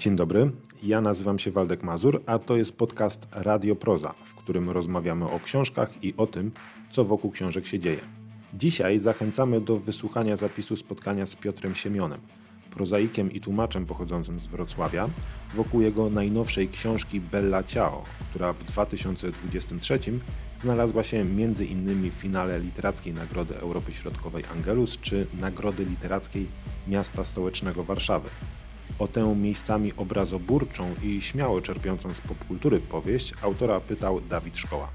Dzień dobry, ja nazywam się Waldek Mazur, a to jest podcast Radio Proza, w którym rozmawiamy o książkach i o tym, co wokół książek się dzieje. Dzisiaj zachęcamy do wysłuchania zapisu spotkania z Piotrem Siemionem, prozaikiem i tłumaczem pochodzącym z Wrocławia, wokół jego najnowszej książki Bella Ciao, która w 2023 znalazła się innymi w finale Literackiej Nagrody Europy Środkowej Angelus czy Nagrody Literackiej Miasta Stołecznego Warszawy. O tę miejscami obrazoburczą i śmiało czerpiącą z popkultury powieść autora pytał Dawid Szkoła.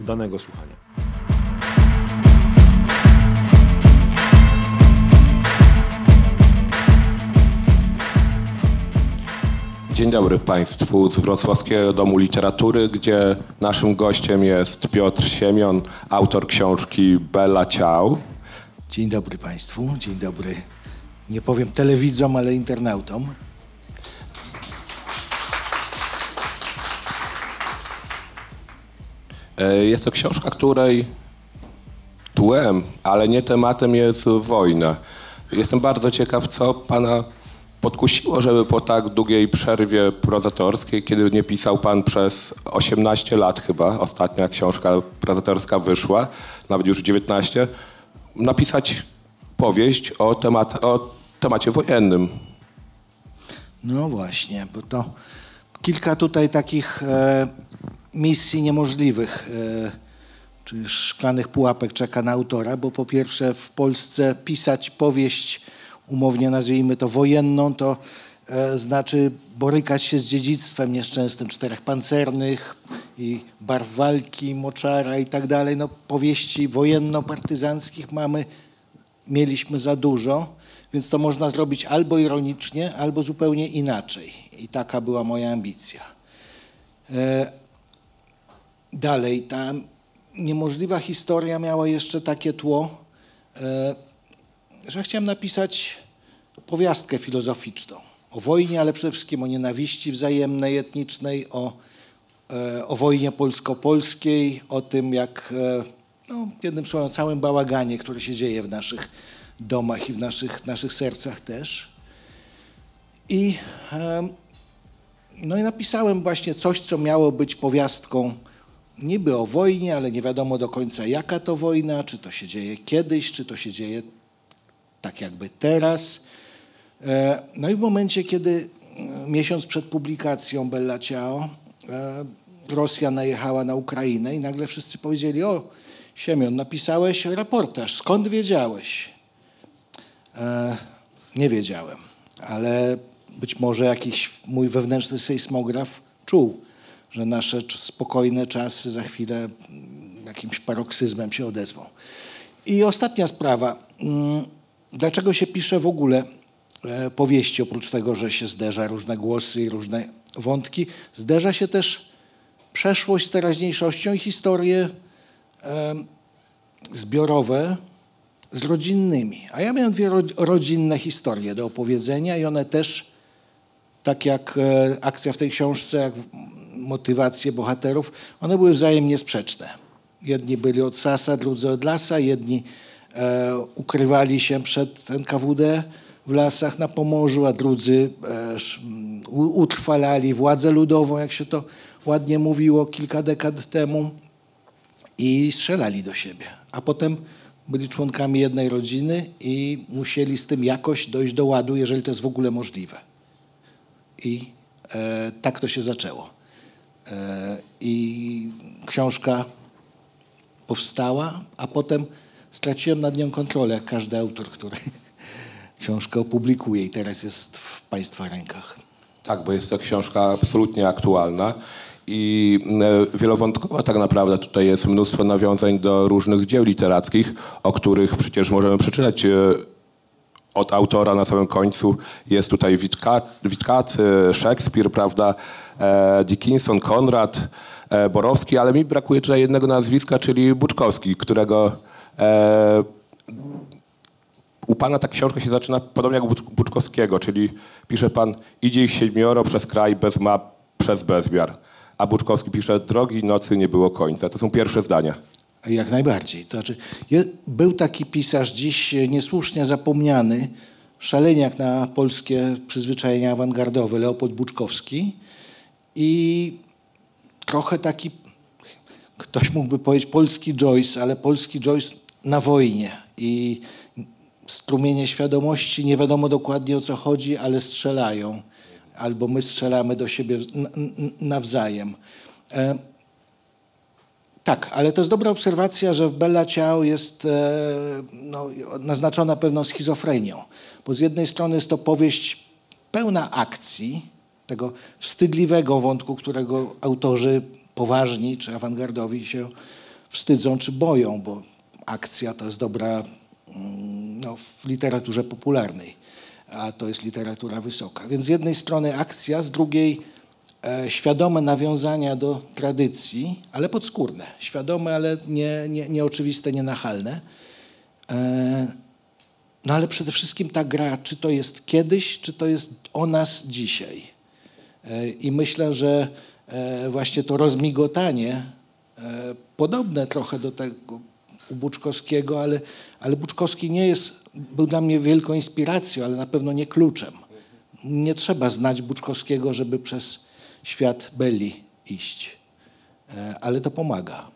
Udanego słuchania. Dzień dobry Państwu z Wrocławskiego Domu Literatury, gdzie naszym gościem jest Piotr Siemion, autor książki Bella Ciao. Dzień dobry Państwu, dzień dobry. Nie powiem telewidzom, ale internautom. Jest to książka, której tłem, ale nie tematem jest wojna. Jestem bardzo ciekaw, co Pana podkusiło, żeby po tak długiej przerwie prozatorskiej, kiedy nie pisał Pan przez 18 lat chyba, ostatnia książka prozatorska wyszła, nawet już 19, napisać powieść o, temat, o temacie wojennym. No właśnie, bo to kilka tutaj takich e, misji niemożliwych, e, czy szklanych pułapek czeka na autora, bo po pierwsze w Polsce pisać powieść, umownie nazwijmy to wojenną, to e, znaczy borykać się z dziedzictwem nieszczęsnym czterech pancernych i barw walki, moczara i tak dalej. No, powieści wojenno-partyzanckich mamy mieliśmy za dużo, więc to można zrobić albo ironicznie, albo zupełnie inaczej. I taka była moja ambicja. Dalej, ta niemożliwa historia miała jeszcze takie tło, e, że chciałem napisać powiastkę filozoficzną o wojnie, ale przede wszystkim o nienawiści wzajemnej, etnicznej, o, e, o wojnie polsko-polskiej, o tym, jak e, no, jednym słowem, całym bałaganie, który się dzieje w naszych domach i w naszych, naszych sercach też. I, no i napisałem właśnie coś, co miało być powiastką niby o wojnie, ale nie wiadomo do końca jaka to wojna, czy to się dzieje kiedyś, czy to się dzieje tak jakby teraz. E, No i w momencie, kiedy e, miesiąc przed publikacją Bella Ciao e, Rosja najechała na Ukrainę i nagle wszyscy powiedzieli, o Siemion, napisałeś reportaż, skąd wiedziałeś? Nie wiedziałem, ale być może jakiś mój wewnętrzny sejsmograf czuł, że nasze spokojne czasy za chwilę mm, jakimś paroksyzmem się odezwą. I ostatnia sprawa. Mm, Dlaczego się pisze w ogóle e, powieści, oprócz tego, że się zderza różne głosy i różne wątki, zderza się też przeszłość z teraźniejszością i historie em, zbiorowe z rodzinnymi. A ja miałem dwie ro- rodzinne historie do opowiedzenia i one też, tak jak e, akcja w tej książce, jak motywacje bohaterów, one były wzajemnie sprzeczne. Jedni byli od Sasa, drudzy od Lasa, jedni e, ukrywali się przed NKWD w lasach na Pomorzu, a drudzy e, utrwalali władzę ludową, jak się to ładnie mówiło kilka dekad temu i strzelali do siebie. A potem byli członkami jednej rodziny i musieli z tym jakoś dojść do ładu, jeżeli to jest w ogóle możliwe. I e, tak to się zaczęło. E, I książka powstała, a potem straciłem nad nią kontrolę, jak każdy autor, który książkę opublikuje i teraz jest w Państwa rękach. Tak, bo jest to książka absolutnie aktualna i e, wielowątkowa tak naprawdę. Tutaj jest mnóstwo nawiązań do różnych dzieł literackich, o których przecież możemy przeczytać e, od autora na samym końcu. Jest tutaj Witkat, Witkat Szekspir, prawda, Dickinson, Konrad, e, Borowski, ale mi brakuje tutaj jednego nazwiska, czyli Buczkowski, którego e, u pana ta książka się zaczyna podobnie jak Buczkowskiego, czyli pisze pan idzie siedmioro przez kraj bez map, przez bezmiar. A Buczkowski pisze drogi nocy nie było końca. To są pierwsze zdania. Jak najbardziej. To znaczy, był taki pisarz dziś e, niesłusznie zapomniany, szaleniak na polskie przyzwyczajenia awangardowe, Leopold Buczkowski i trochę taki, ktoś mógłby powiedzieć polski Joyce, ale polski Joyce na wojnie i strumienie świadomości, nie wiadomo dokładnie o co chodzi, ale strzelają. Albo my strzelamy do siebie nawzajem. E, tak, ale to jest dobra obserwacja, że w Bella Ciao jest e, no, naznaczona pewną schizofrenią. Bo z jednej strony jest to powieść pełna akcji, tego wstydliwego wątku, którego autorzy poważni czy awangardowi się wstydzą czy boją, bo akcja to jest dobra mm, no, w literaturze popularnej, a to jest literatura wysoka. Więc z jednej strony akcja, z drugiej e, świadome nawiązania do tradycji, ale podskórne. Świadome, ale nie, nie, nieoczywiste, nienachalne. E, no ale przede wszystkim ta gra, czy to jest kiedyś, czy to jest o nas dzisiaj. E, I myślę, że e, właśnie to rozmigotanie, e, podobne trochę do tego u Buczkowskiego, ale, ale Buczkowski nie jest, był dla mnie wielką inspiracją, ale na pewno nie kluczem. Nie trzeba znać Buczkowskiego, żeby przez świat Belli iść, ale to pomaga.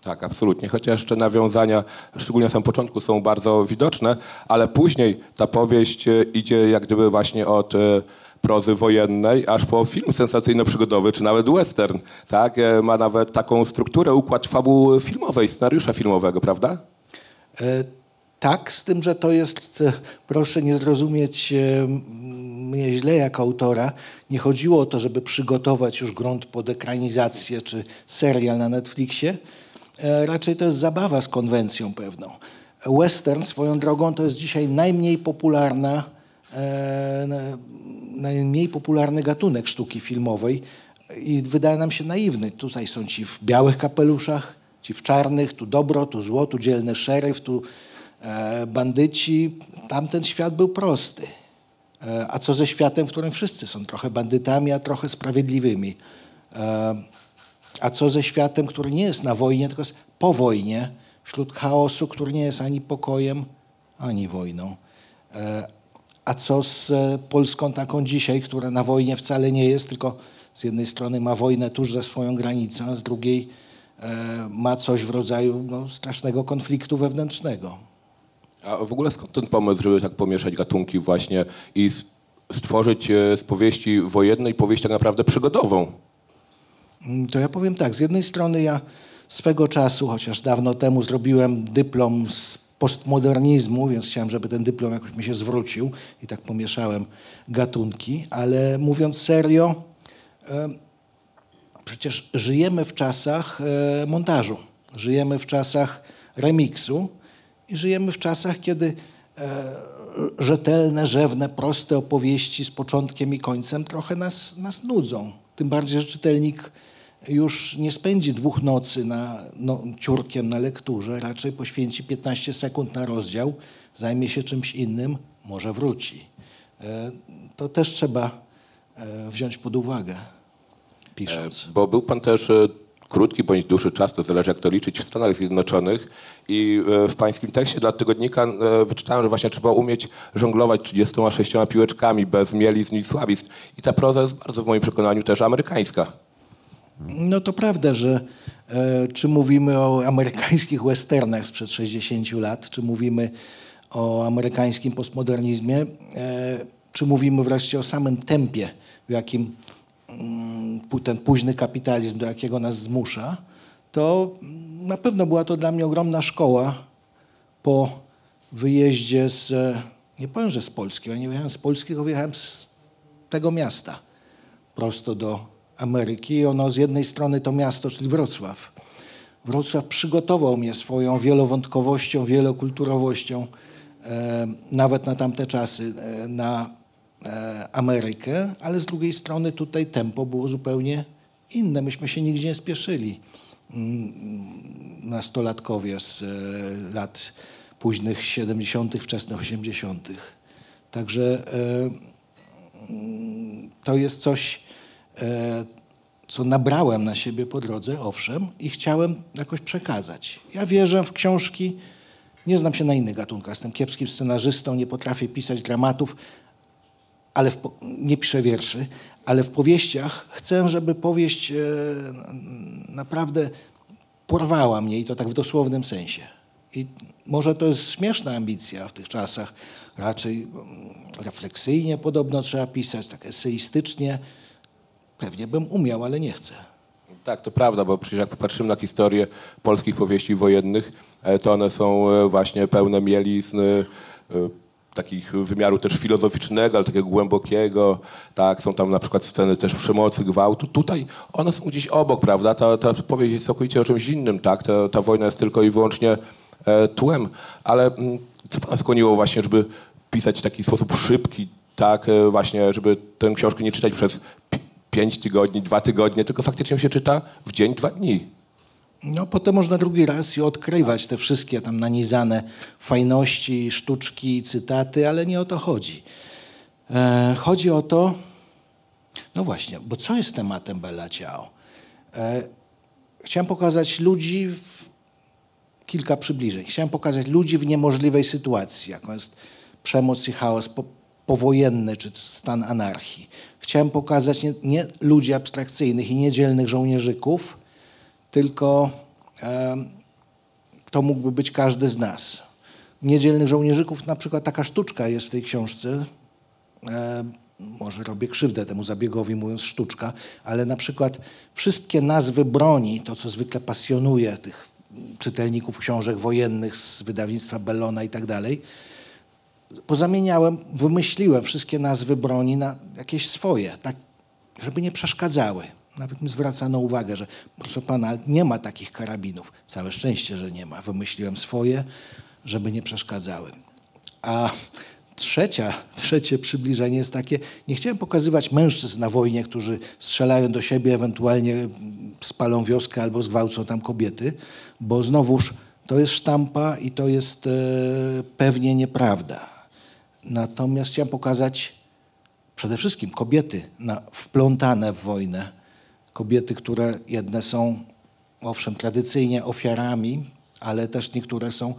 Tak, absolutnie. Chociaż te nawiązania, szczególnie na samym początku, są bardzo widoczne, ale później ta powieść idzie jak gdyby właśnie od prozy wojennej, aż po film sensacyjno-przygodowy, czy nawet western. Tak? E, Ma nawet taką strukturę, układ fabuły filmowej, scenariusza filmowego, prawda? E, Tak, z tym, że to jest, e, proszę nie zrozumieć mnie źle jako autora, nie chodziło o to, żeby przygotować już grunt pod ekranizację czy serial na Netflixie. Raczej to jest zabawa z konwencją pewną. Western swoją drogą to jest dzisiaj najmniej popularna, na- najmniej popularny gatunek sztuki filmowej i wydaje nam się naiwny. Tutaj są ci w białych kapeluszach, ci w czarnych, tu dobro, tu zło, tu dzielny szeryf, tu e, bandyci. Tamten świat był prosty. E, a co ze światem, w którym wszyscy są trochę bandytami, a trochę sprawiedliwymi? E, a co ze światem, który nie jest na wojnie, tylko jest po wojnie, wśród chaosu, który nie jest ani pokojem, ani wojną? A co z e, Polską taką dzisiaj, która na wojnie wcale nie jest, tylko z jednej strony ma wojnę tuż za swoją granicą, a z drugiej e, ma coś w rodzaju no, strasznego konfliktu wewnętrznego. A w ogóle skąd ten pomysł, żeby tak pomieszać gatunki właśnie i stworzyć e, z powieści wojennej powieść tak naprawdę przygodową? Mm, To ja powiem tak, z jednej strony ja swego czasu, chociaż dawno temu zrobiłem dyplom z postmodernizmu, więc chciałem, żeby ten dyplom jakoś mi się zwrócił i tak pomieszałem gatunki, ale mówiąc serio, przecież żyjemy w czasach e, montażu, żyjemy w czasach remiksu i żyjemy w czasach, kiedy e, rzetelne, rzewne, proste opowieści z początkiem i końcem trochę nas, nas nudzą. Tym bardziej, że czytelnik już nie spędzi dwóch nocy na, no, ciurkiem na lekturze, raczej poświęci 15 sekund na rozdział, zajmie się czymś innym, może wróci. E, To też trzeba e, wziąć pod uwagę, pisząc. Bo był pan też e, krótki bądź dłuższy czas, to zależy jak to liczyć, w Stanach Zjednoczonych i e, w pańskim tekście dla tygodnika e, wyczytałem, że właśnie trzeba umieć żonglować 36 piłeczkami bez mielizn i słabizn. I ta proza jest bardzo w moim przekonaniu też amerykańska. No to prawda, że e, czy mówimy o amerykańskich westernach sprzed 60 lat, czy mówimy o amerykańskim postmodernizmie, e, czy mówimy wreszcie o samym tempie, w jakim mm, ten późny kapitalizm, do jakiego nas zmusza, to na pewno była to dla mnie ogromna szkoła po wyjeździe z, e, nie powiem, że z Polski, ja nie wyjechałem z Polski, tylko wyjechałem z tego miasta prosto do Ameryki. Ono z jednej strony to miasto, czyli Wrocław. Wrocław przygotował mnie swoją wielowątkowością, wielokulturowością, e, nawet na tamte czasy, e, na e, Amerykę, ale z drugiej strony tutaj tempo było zupełnie inne. Myśmy się nigdzie nie spieszyli. Mm, Nastolatkowie z e, lat późnych 70., wczesnych 80. Także e, to jest coś, co nabrałem na siebie po drodze, owszem, i chciałem jakoś przekazać. Ja wierzę w książki Nie znam się na innych gatunkach. Jestem kiepskim scenarzystą, nie potrafię pisać dramatów, ale w, nie piszę wierszy, ale w powieściach chcę, żeby powieść e, naprawdę porwała mnie i to tak w dosłownym sensie. I może to jest śmieszna ambicja w tych czasach, raczej mm, refleksyjnie podobno trzeba pisać, tak eseistycznie. Pewnie bym umiał, ale nie chcę. Tak, to prawda, bo przecież jak popatrzymy na historię polskich powieści wojennych, e, to one są e, właśnie pełne mielizn, e, takich wymiaru też filozoficznego, ale takiego głębokiego, tak, są tam na przykład sceny też przemocy, gwałtu. Tutaj one są gdzieś obok, prawda, ta, ta powieść jest całkowicie o czymś innym, tak, ta, ta wojna jest tylko i wyłącznie e, tłem, ale mm, co pana skłoniło właśnie, żeby pisać w taki sposób szybki, tak, właśnie, żeby tę książkę nie czytać przez pięć tygodni, dwa tygodnie, tylko faktycznie się czyta w dzień, dwa dni. No, potem można drugi raz i odkrywać te wszystkie tam nanizane fajności, sztuczki, cytaty, ale nie o to chodzi. E, chodzi o to, no właśnie, bo co jest tematem Bella Ciao? E, chciałem pokazać ludzi, w, kilka przybliżeń. Chciałem pokazać ludzi w niemożliwej sytuacji, jaką jest przemoc i chaos po, powojenny, czy stan anarchii. Chciałem pokazać nie, nie ludzi abstrakcyjnych i niedzielnych żołnierzyków, tylko em, to mógłby być każdy z nas. Niedzielnych żołnierzyków, na przykład taka sztuczka jest w tej książce. Em, może robię krzywdę temu zabiegowi, mówiąc sztuczka, ale na przykład wszystkie nazwy broni, to co zwykle pasjonuje tych czytelników książek wojennych z wydawnictwa Bellona i tak dalej, pozamieniałem, wymyśliłem wszystkie nazwy broni na jakieś swoje, tak, żeby nie przeszkadzały. Nawet mi zwracano uwagę, że proszę pana, nie ma takich karabinów. Całe szczęście, że nie ma. Wymyśliłem swoje, żeby nie przeszkadzały. A trzecia, trzecie przybliżenie jest takie, nie chciałem pokazywać mężczyzn na wojnie, którzy strzelają do siebie, ewentualnie spalą wioskę albo zgwałcą tam kobiety, bo znowuż to jest sztampa i to jest e, pewnie nieprawda. Natomiast chciałem pokazać przede wszystkim kobiety na, wplątane w wojnę. Kobiety, które jedne są, owszem, tradycyjnie ofiarami, ale też niektóre są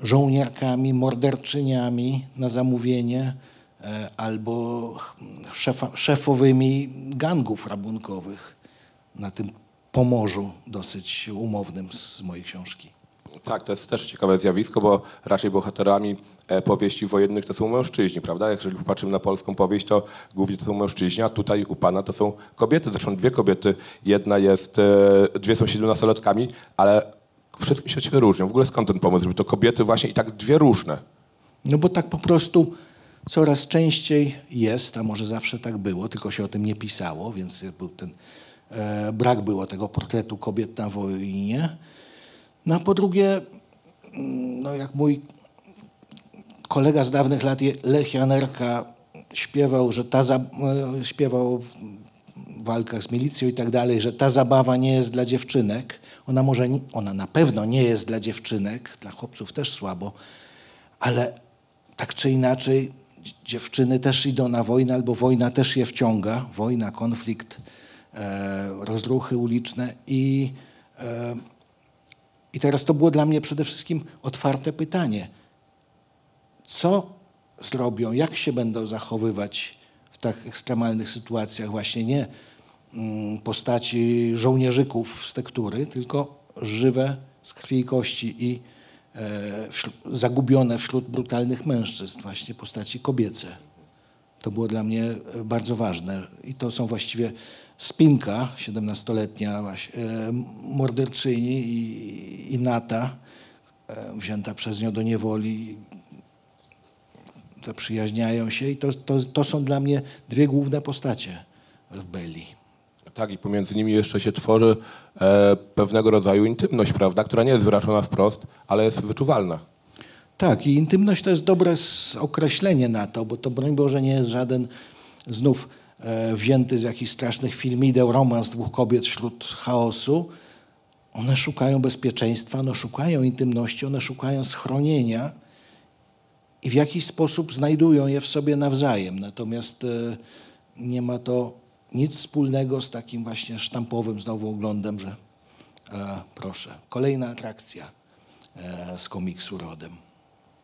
żołnierkami, morderczyniami na zamówienie e, albo szefa, szefowymi gangów rabunkowych na tym pomorzu dosyć umownym z mojej książki. Tak, to jest też ciekawe zjawisko, bo raczej bohaterami e, powieści wojennych to są mężczyźni, prawda? Jeżeli popatrzymy na polską powieść, to głównie to są mężczyźni, a tutaj u pana to są kobiety. Zresztą dwie kobiety. Jedna jest, e, dwie są siedmiunastolatkami, ale wszystkim się różnią. W ogóle skąd ten pomysł, żeby to kobiety właśnie i tak dwie różne? No bo tak po prostu coraz częściej jest, a może zawsze tak było, tylko się o tym nie pisało, więc był ten, e, brak było tego portretu kobiet na wojnie. No a po drugie, no jak mój kolega z dawnych lat, Lech Janerka, śpiewał, że ta za, e, śpiewał w walkach z milicją i tak dalej, że ta zabawa nie jest dla dziewczynek. Ona może, ona na pewno nie jest dla dziewczynek, dla chłopców też słabo, ale tak czy inaczej dzi- dziewczyny też idą na wojnę, albo wojna też je wciąga. Wojna, konflikt, e, rozruchy uliczne i, e, i teraz to było dla mnie przede wszystkim otwarte pytanie. Co zrobią, jak się będą zachowywać w tak ekstremalnych sytuacjach właśnie nie mm, postaci żołnierzyków z tektury, tylko żywe z krwi i kości i e, wśród- zagubione wśród brutalnych mężczyzn, właśnie postaci kobiece. To było dla mnie e, bardzo ważne. I to są właściwie Spinka, 17-letnia właśnie, e, morderczyni i, i Nata, e, wzięta przez nią do niewoli, zaprzyjaźniają się i to, to, to są dla mnie dwie główne postacie w Belli. Tak, i pomiędzy nimi jeszcze się tworzy e, pewnego rodzaju intymność, prawda, która nie jest wyrażona wprost, ale jest wyczuwalna. Tak, i intymność to jest dobre określenie na to, bo to broń Boże nie jest żaden znów wzięty z jakichś strasznych filmideł romans dwóch kobiet wśród chaosu. One szukają bezpieczeństwa, one szukają intymności, one szukają schronienia i w jakiś sposób znajdują je w sobie nawzajem. Natomiast e, nie ma to nic wspólnego z takim właśnie sztampowym znowu oglądem, że e, proszę, kolejna atrakcja. e, z komiksu rodem.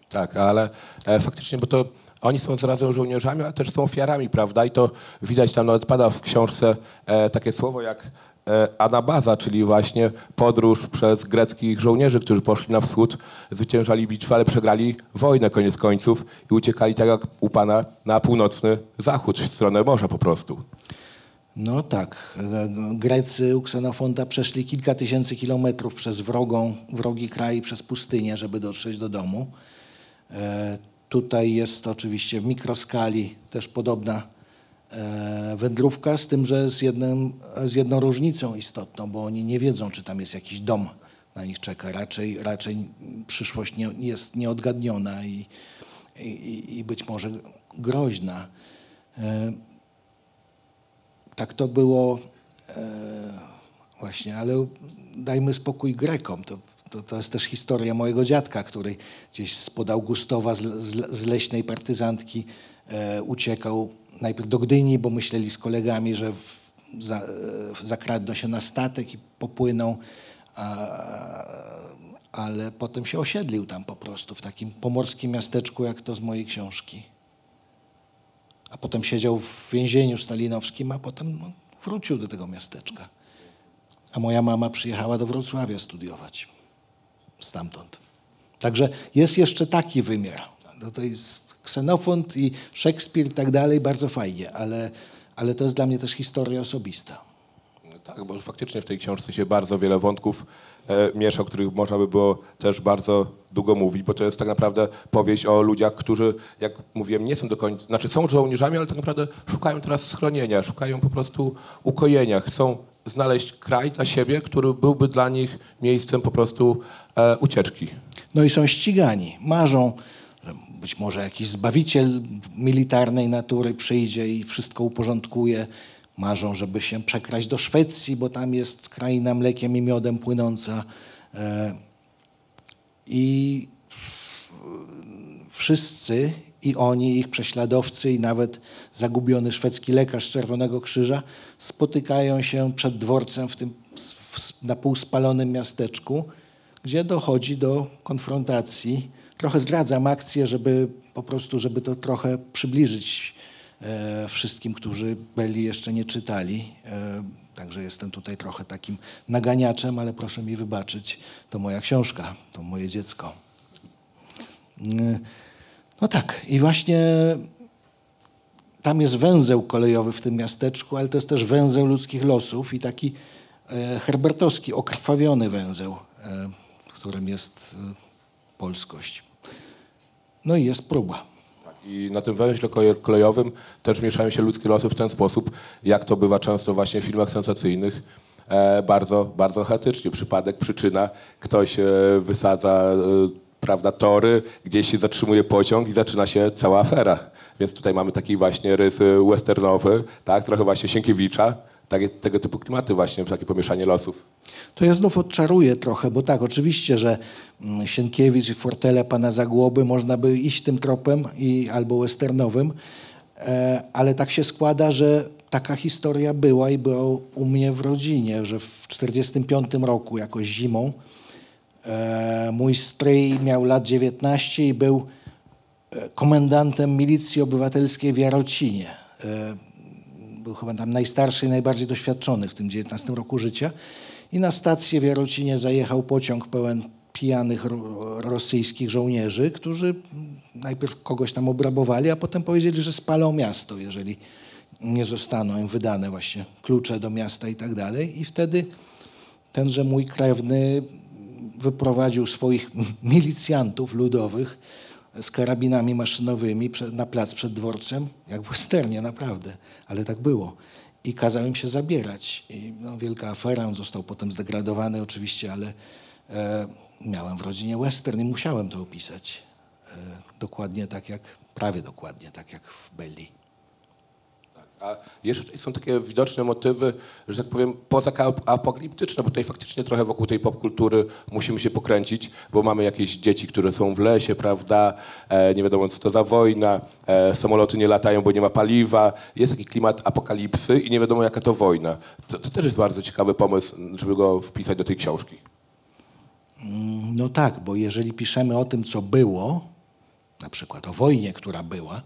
Tak, ale e, faktycznie, bo to oni są zarazem żołnierzami, ale też są ofiarami, prawda? I to widać tam nawet pada w książce e, takie słowo jak e, anabaza, czyli właśnie podróż przez greckich żołnierzy, którzy poszli na wschód, zwyciężali bitwę, ale przegrali wojnę koniec końców i uciekali tak jak u pana na północny zachód, w stronę morza po prostu. No tak, e, Grecy u Ksenofonta przeszli kilka tysięcy kilometrów przez wrogą, wrogi kraj, przez pustynię, żeby dotrzeć do domu. Tutaj jest oczywiście w mikroskali też podobna e, wędrówka, z tym, że z, jednym, z jedną różnicą istotną, bo oni nie wiedzą, czy tam jest jakiś dom na nich czeka. Raczej, raczej przyszłość nie, jest nieodgadniona i, i, i być może groźna. E, tak to było e, właśnie, ale dajmy spokój Grekom. To, to, to jest też historia mojego dziadka, który gdzieś spod Augustowa z, z, z leśnej partyzantki e, uciekał najpierw do Gdyni, bo myśleli z kolegami, że w, za, e, zakradną się na statek i popłyną, a, ale potem się osiedlił tam po prostu, w takim pomorskim miasteczku, jak to z mojej książki a potem siedział w więzieniu stalinowskim, a potem no, wrócił do tego miasteczka. A moja mama przyjechała do Wrocławia studiować stamtąd. Także jest jeszcze taki wymiar. No to jest Ksenofont i Szekspir i tak dalej, bardzo fajnie, ale, ale to jest dla mnie też historia osobista. Tak, bo faktycznie w tej książce się bardzo wiele wątków e, miesza, o których można by było też bardzo długo mówić, bo to jest tak naprawdę powieść o ludziach, którzy, jak mówiłem, nie są do końca, znaczy są żołnierzami, ale tak naprawdę szukają teraz schronienia, szukają po prostu ukojenia, chcą znaleźć kraj dla siebie, który byłby dla nich miejscem po prostu e, ucieczki. No i są ścigani. Marzą, że być może jakiś zbawiciel militarnej natury przyjdzie i wszystko uporządkuje. Marzą, żeby się przekraść do Szwecji, bo tam jest kraina mlekiem i miodem płynąca. E, I wszyscy, i oni, ich prześladowcy, i nawet zagubiony szwedzki lekarz Czerwonego Krzyża spotykają się przed dworcem w tym na pół spalonym miasteczku, gdzie dochodzi do konfrontacji. Trochę zdradzam akcję, żeby po prostu, żeby to trochę przybliżyć e, wszystkim, którzy Belli jeszcze nie czytali. E, także jestem tutaj trochę takim naganiaczem, ale proszę mi wybaczyć, to moja książka, to moje dziecko. No tak, i właśnie tam jest węzeł kolejowy w tym miasteczku, ale to jest też węzeł ludzkich losów i taki e, herbertowski, okrwawiony węzeł, e, w którym jest e, polskość. No i jest próba. I na tym węźle kolejowym też mieszają się ludzkie losy w ten sposób, jak to bywa często właśnie w filmach sensacyjnych. Bardzo, bardzo chaotycznie. Przypadek, przyczyna, ktoś wysadza prawda, tory, gdzieś się zatrzymuje pociąg i zaczyna się cała afera. Więc tutaj mamy taki właśnie rys e, westernowy, tak, trochę właśnie Sienkiewicza, takie, tego typu klimaty właśnie, takie pomieszanie losów. To ja znów odczaruję trochę, bo tak, oczywiście, że mm, Sienkiewicz i Fortele pana Zagłoby można by iść tym tropem i, albo westernowym, e, ale tak się składa, że taka historia była i była u mnie w rodzinie, że w 1945 roku, jakoś zimą, mój stryj miał lat 19 i był e, komendantem milicji obywatelskiej w Jarocinie. E, był chyba tam najstarszy i najbardziej doświadczony w tym 19 roku życia. I na stację w Jarocinie zajechał pociąg pełen pijanych ro- rosyjskich żołnierzy, którzy najpierw kogoś tam obrabowali, a potem powiedzieli, że spalą miasto, jeżeli nie zostaną im wydane właśnie klucze do miasta i tak dalej. I wtedy tenże mój krewny wyprowadził swoich milicjantów ludowych z karabinami maszynowymi na plac przed dworcem, jak w westernie, naprawdę, ale tak było. I kazał im się zabierać. I no, wielka afera, on został potem zdegradowany oczywiście, ale e, miałem w rodzinie western i musiałem to opisać. E, dokładnie tak jak, prawie dokładnie tak jak w Belli. A jeszcze są takie widoczne motywy, że tak powiem, pozaapokaliptyczne, bo tutaj faktycznie trochę wokół tej popkultury musimy się pokręcić, bo mamy jakieś dzieci, które są w lesie, prawda, e, nie wiadomo co to za wojna, e, samoloty nie latają, bo nie ma paliwa, jest taki klimat apokalipsy i nie wiadomo jaka to wojna. To, to też jest bardzo ciekawy pomysł, żeby go wpisać do tej książki. Mm, No tak, bo jeżeli piszemy o tym, co było, na przykład o wojnie, która była,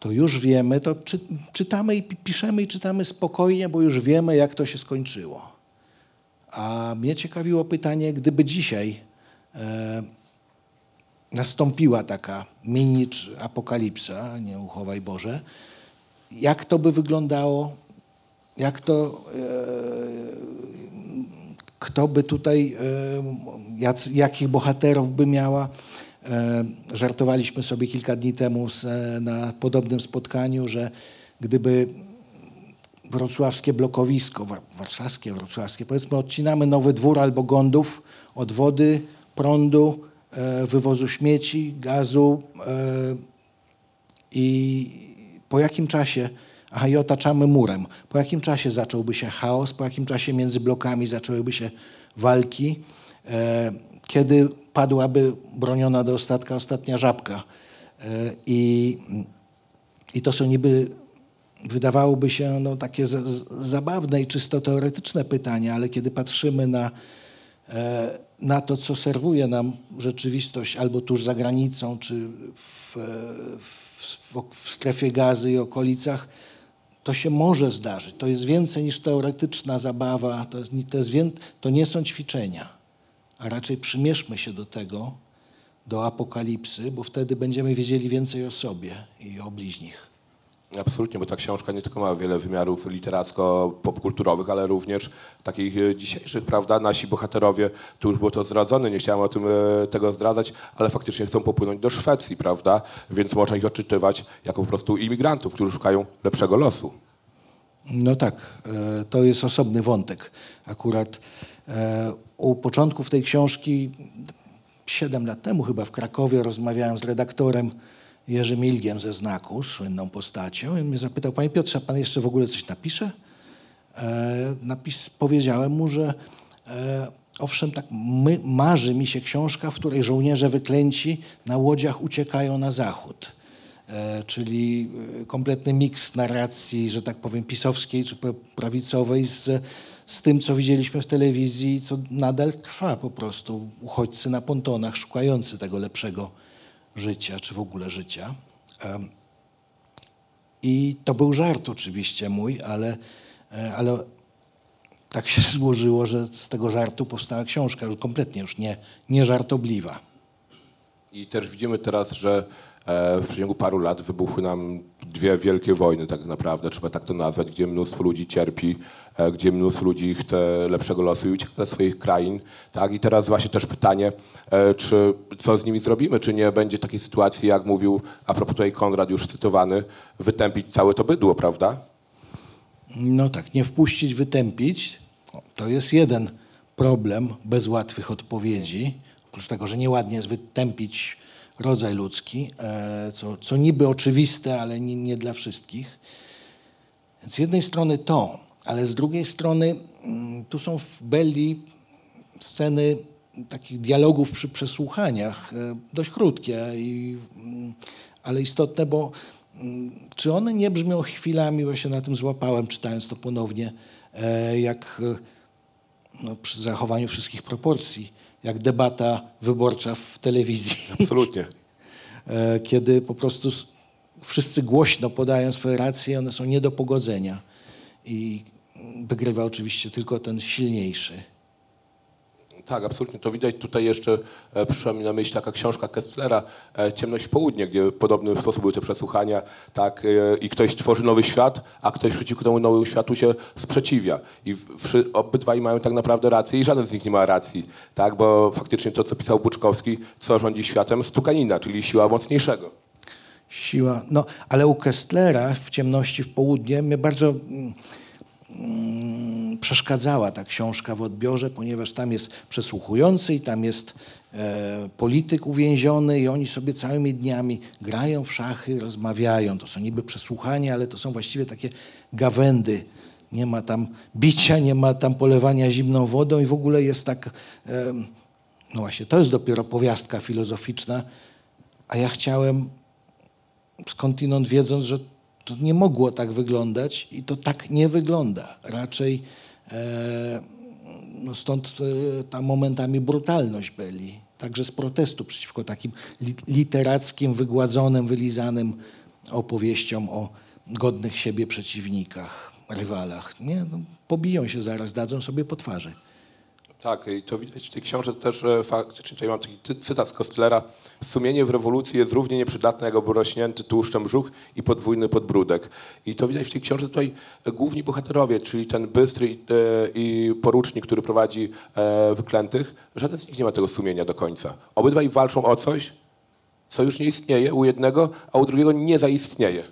to już wiemy, to czy, czytamy i pi- piszemy i czytamy spokojnie, bo już wiemy, jak to się skończyło. A mnie ciekawiło pytanie, gdyby dzisiaj e, nastąpiła taka mini apokalipsa, nie uchowaj Boże, jak to by wyglądało, jak to, e, kto by tutaj, e, jac, jakich bohaterów by miała. E, żartowaliśmy sobie kilka dni temu e, na podobnym spotkaniu, że gdyby wrocławskie blokowisko, wa- warszawskie, wrocławskie, powiedzmy odcinamy Nowy Dwór albo Gondów od wody, prądu, e, wywozu śmieci, gazu i po jakim czasie, aha i otaczamy murem, po jakim czasie zacząłby się chaos, po jakim czasie między blokami zaczęłyby się walki, kiedy padłaby broniona do ostatka ostatnia żabka. E, I, I to są niby wydawałoby się no, takie z, z, zabawne i czysto teoretyczne pytania, ale kiedy patrzymy na, e, na to, co serwuje nam rzeczywistość albo tuż za granicą, czy w, w, w strefie gazy i okolicach, to się może zdarzyć. To jest więcej niż teoretyczna zabawa, to, jest, to, jest to nie są ćwiczenia, a raczej przymierzmy się do tego, do apokalipsy, bo wtedy będziemy wiedzieli więcej o sobie i o bliźnich. Absolutnie, bo ta książka nie tylko ma wiele wymiarów literacko-popkulturowych, ale również takich e, dzisiejszych, prawda? Nasi bohaterowie, tu już było to zdradzone, nie chciałem o tym e, tego zdradzać, ale faktycznie chcą popłynąć do Szwecji, prawda? Więc można ich odczytywać jako po prostu imigrantów, którzy szukają lepszego losu. No tak, e, to jest osobny wątek. Akurat u początków tej książki, siedem lat temu chyba w Krakowie, rozmawiałem z redaktorem Jerzym Ilgiem ze Znaku, słynną postacią, i mnie zapytał, panie Piotrze, pan jeszcze w ogóle coś napisze? E, napis, powiedziałem mu, że e, owszem, tak my, marzy mi się książka, w której żołnierze wyklęci na łodziach uciekają na zachód. E, czyli e, kompletny miks narracji, że tak powiem, pisowskiej czy prawicowej z, z tym, co widzieliśmy w telewizji, co nadal trwa po prostu. Uchodźcy na pontonach szukający tego lepszego życia, czy w ogóle życia. I to był żart oczywiście mój, ale, e, ale tak się złożyło, że z tego żartu powstała książka, już kompletnie już nie, nie żartobliwa. I też widzimy teraz, że w przeciągu paru lat wybuchły nam dwie wielkie wojny, tak naprawdę, trzeba tak to nazwać, gdzie mnóstwo ludzi cierpi, e, gdzie mnóstwo ludzi chce lepszego losu i ucieka ze swoich krain. Tak? I teraz właśnie też pytanie, e, czy co z nimi zrobimy, czy nie będzie takiej sytuacji, jak mówił, a propos tutaj Konrad już cytowany, wytępić całe to bydło, prawda? No tak, nie wpuścić, wytępić. To jest jeden problem bez łatwych odpowiedzi. Oprócz tego, że nieładnie jest wytępić rodzaj ludzki, e, co, co niby oczywiste, ale nie, nie dla wszystkich. Z jednej strony to, ale z drugiej strony mm, tu są w Belli sceny takich dialogów przy przesłuchaniach, e, dość krótkie, i, mm, ale istotne, bo mm, czy one nie brzmią chwilami, właśnie na tym złapałem, czytając to ponownie, e, jak no, przy zachowaniu wszystkich proporcji, jak debata wyborcza w telewizji. Absolutnie. E, kiedy po prostu wszyscy głośno podają swoje racje, one są nie do pogodzenia. I wygrywa oczywiście tylko ten silniejszy. Tak, absolutnie. To widać tutaj jeszcze, e, przyszła mi na myśl taka książka Kesslera, e, Ciemność w południe, gdzie w podobny sposób były te przesłuchania, tak, e, i ktoś tworzy nowy świat, a ktoś przeciwko temu nowemu światu się sprzeciwia. I wszy, obydwaj mają tak naprawdę rację i żaden z nich nie ma racji, tak, bo faktycznie to, co pisał Buczkowski, co rządzi światem, stukanina, czyli siła mocniejszego. Siła. No, ale u Kestlera w ciemności w południe mnie bardzo mm, przeszkadzała ta książka w odbiorze, ponieważ tam jest przesłuchujący i tam jest e, polityk uwięziony i oni sobie całymi dniami grają w szachy, rozmawiają. To są niby przesłuchania, ale to są właściwie takie gawędy. Nie ma tam bicia, nie ma tam polewania zimną wodą i w ogóle jest tak, e, no właśnie, to jest dopiero powiastka filozoficzna, a ja chciałem skądinąd wiedząc, że to nie mogło tak wyglądać i to tak nie wygląda. Raczej e, no stąd e, ta momentami brutalność byli. Także z protestu przeciwko takim li- literackim, wygładzonym, wylizanym opowieściom o godnych siebie przeciwnikach, rywalach. Nie, no, pobiją się zaraz, dadzą sobie po twarzy. Tak, i to widać w tej książce też faktycznie. Tutaj mam taki cytat z Kostlera. Sumienie w rewolucji jest równie nieprzydatne jak obrośnięty tłuszczem brzuch i podwójny podbródek. I to widać w tej książce tutaj główni bohaterowie, czyli ten bystry i, e, porucznik, który prowadzi e, wyklętych. Żaden z nich nie ma tego sumienia do końca. Obydwaj walczą o coś, co już nie istnieje u jednego, a u drugiego nie zaistnieje.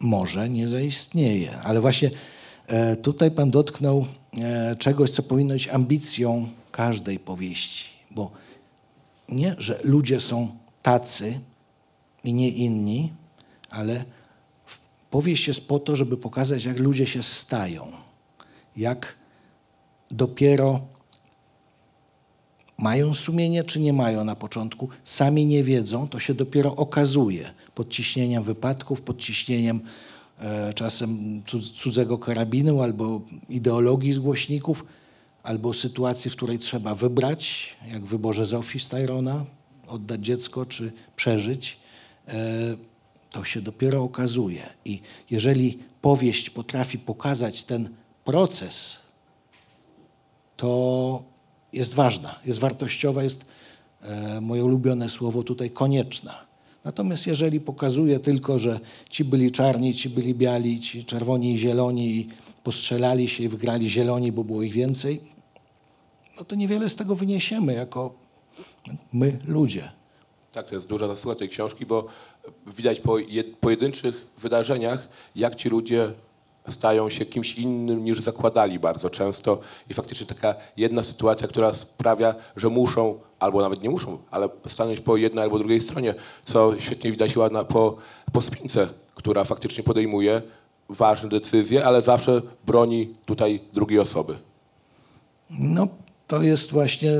może nie zaistnieje. Ale właśnie e, tutaj pan dotknął czegoś, co powinno być ambicją każdej powieści. Bo nie, że ludzie są tacy i nie inni, ale powieść jest po to, żeby pokazać, jak ludzie się stają. Jak dopiero mają sumienie, czy nie mają na początku, sami nie wiedzą, to się dopiero okazuje pod ciśnieniem wypadków, pod ciśnieniem e, czasem cud- cudzego karabinu albo ideologii z głośników, albo sytuacji, w której trzeba wybrać, jak w wyborze Zofii z Tyrona, oddać dziecko czy przeżyć, e, to się dopiero okazuje. I jeżeli powieść potrafi pokazać ten proces, to jest ważna, jest wartościowa, jest e, moje ulubione słowo tutaj konieczna. Natomiast jeżeli pokazuje tylko, że ci byli czarni, ci byli biali, ci czerwoni i zieloni i postrzelali się i wygrali zieloni, bo było ich więcej, no to niewiele z tego wyniesiemy jako my ludzie. Tak, to jest duża zasługa tej książki, bo widać po jed- pojedynczych wydarzeniach, jak ci ludzie stają się kimś innym niż zakładali bardzo często i faktycznie taka jedna sytuacja, która sprawia, że muszą, albo nawet nie muszą, ale stanąć po jednej albo drugiej stronie, co świetnie widać chyba na, po, po spince, która faktycznie podejmuje ważne decyzje, ale zawsze broni tutaj drugiej osoby. No, to jest właśnie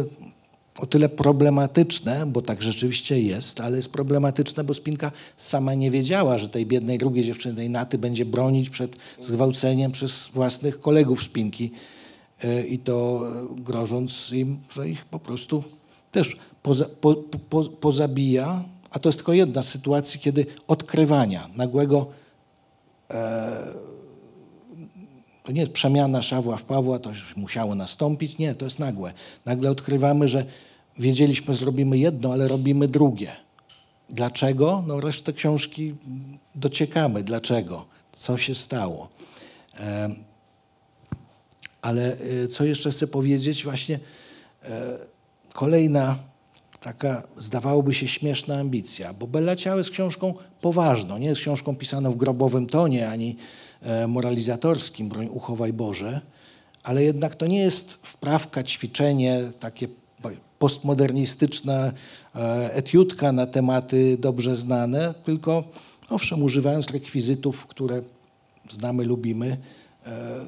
o tyle problematyczne, bo tak rzeczywiście jest, ale jest problematyczne, bo Spinka sama nie wiedziała, że tej biednej drugiej dziewczyny, tej Naty, będzie bronić przed zgwałceniem przez własnych kolegów Spinki E, i to e, grożąc im, że ich po prostu też poza, po, po, pozabija, a to jest tylko jedna z sytuacji, kiedy odkrywania, nagłego to nie jest przemiana Szawła w Pawła, to już musiało nastąpić. Nie, to jest nagłe. Nagle odkrywamy, że wiedzieliśmy, zrobimy jedno, ale robimy drugie. Dlaczego? No resztę książki dociekamy. Dlaczego? Co się stało? Ale y, co jeszcze chcę powiedzieć? Właśnie e, kolejna taka, zdawałoby się, śmieszna ambicja, bo Bella Ciao jest książką poważną, nie jest książką pisaną w grobowym tonie, ani e, moralizatorskim, broń uchowaj Boże, ale jednak to nie jest wprawka, ćwiczenie, takie postmodernistyczna e, etiudka na tematy dobrze znane, tylko owszem, używając rekwizytów, które znamy, lubimy, e,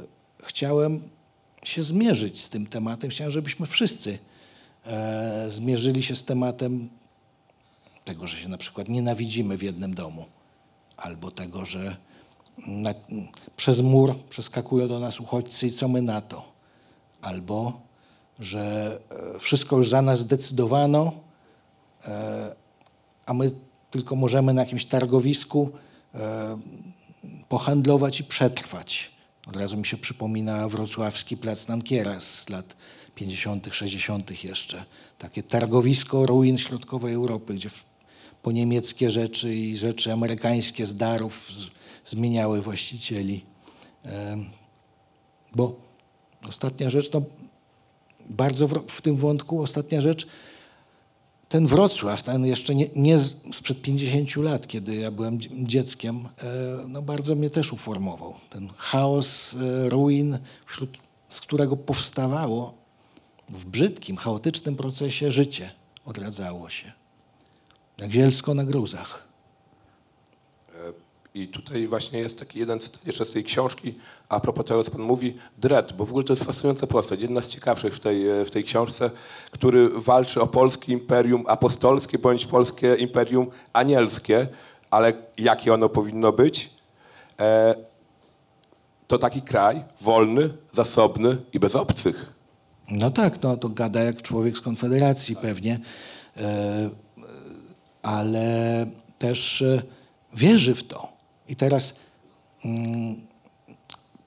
chciałem się zmierzyć z tym tematem. Chciałem, żebyśmy wszyscy e, zmierzyli się z tematem tego, że się na przykład nienawidzimy w jednym domu, albo tego, że na, przez mur przeskakują do nas uchodźcy i co my na to, albo że e, wszystko już za nas zdecydowano, e, a my tylko możemy na jakimś targowisku e, pohandlować i przetrwać. Od razu mi się przypomina wrocławski plac Nankiera z lat 50., 60. jeszcze. Takie targowisko ruin środkowej Europy, gdzie po niemieckie rzeczy i rzeczy amerykańskie z darów zmieniały właścicieli. Bo ostatnia rzecz, no bardzo w, w tym wątku, ostatnia rzecz, ten Wrocław, ten jeszcze nie, nie sprzed 50 lat, kiedy ja byłem dzie- dzieckiem, e, no bardzo mnie też uformował. Ten chaos e, ruin, wśród, z którego powstawało w brzydkim, chaotycznym procesie życie odradzało się. Jak zielsko na gruzach. I tutaj właśnie jest taki jeden cytat jeszcze z tej książki, a propos tego, co pan mówi, Dredd, bo w ogóle to jest fascynująca postać, jedna z ciekawszych w tej, w tej książce, który walczy o polskie imperium apostolskie bądź polskie imperium anielskie, ale jakie ono powinno być. E, to taki kraj wolny, zasobny i bez obcych. No tak, no to gada jak człowiek z Konfederacji pewnie, e, ale też e, wierzy w to. I teraz mm,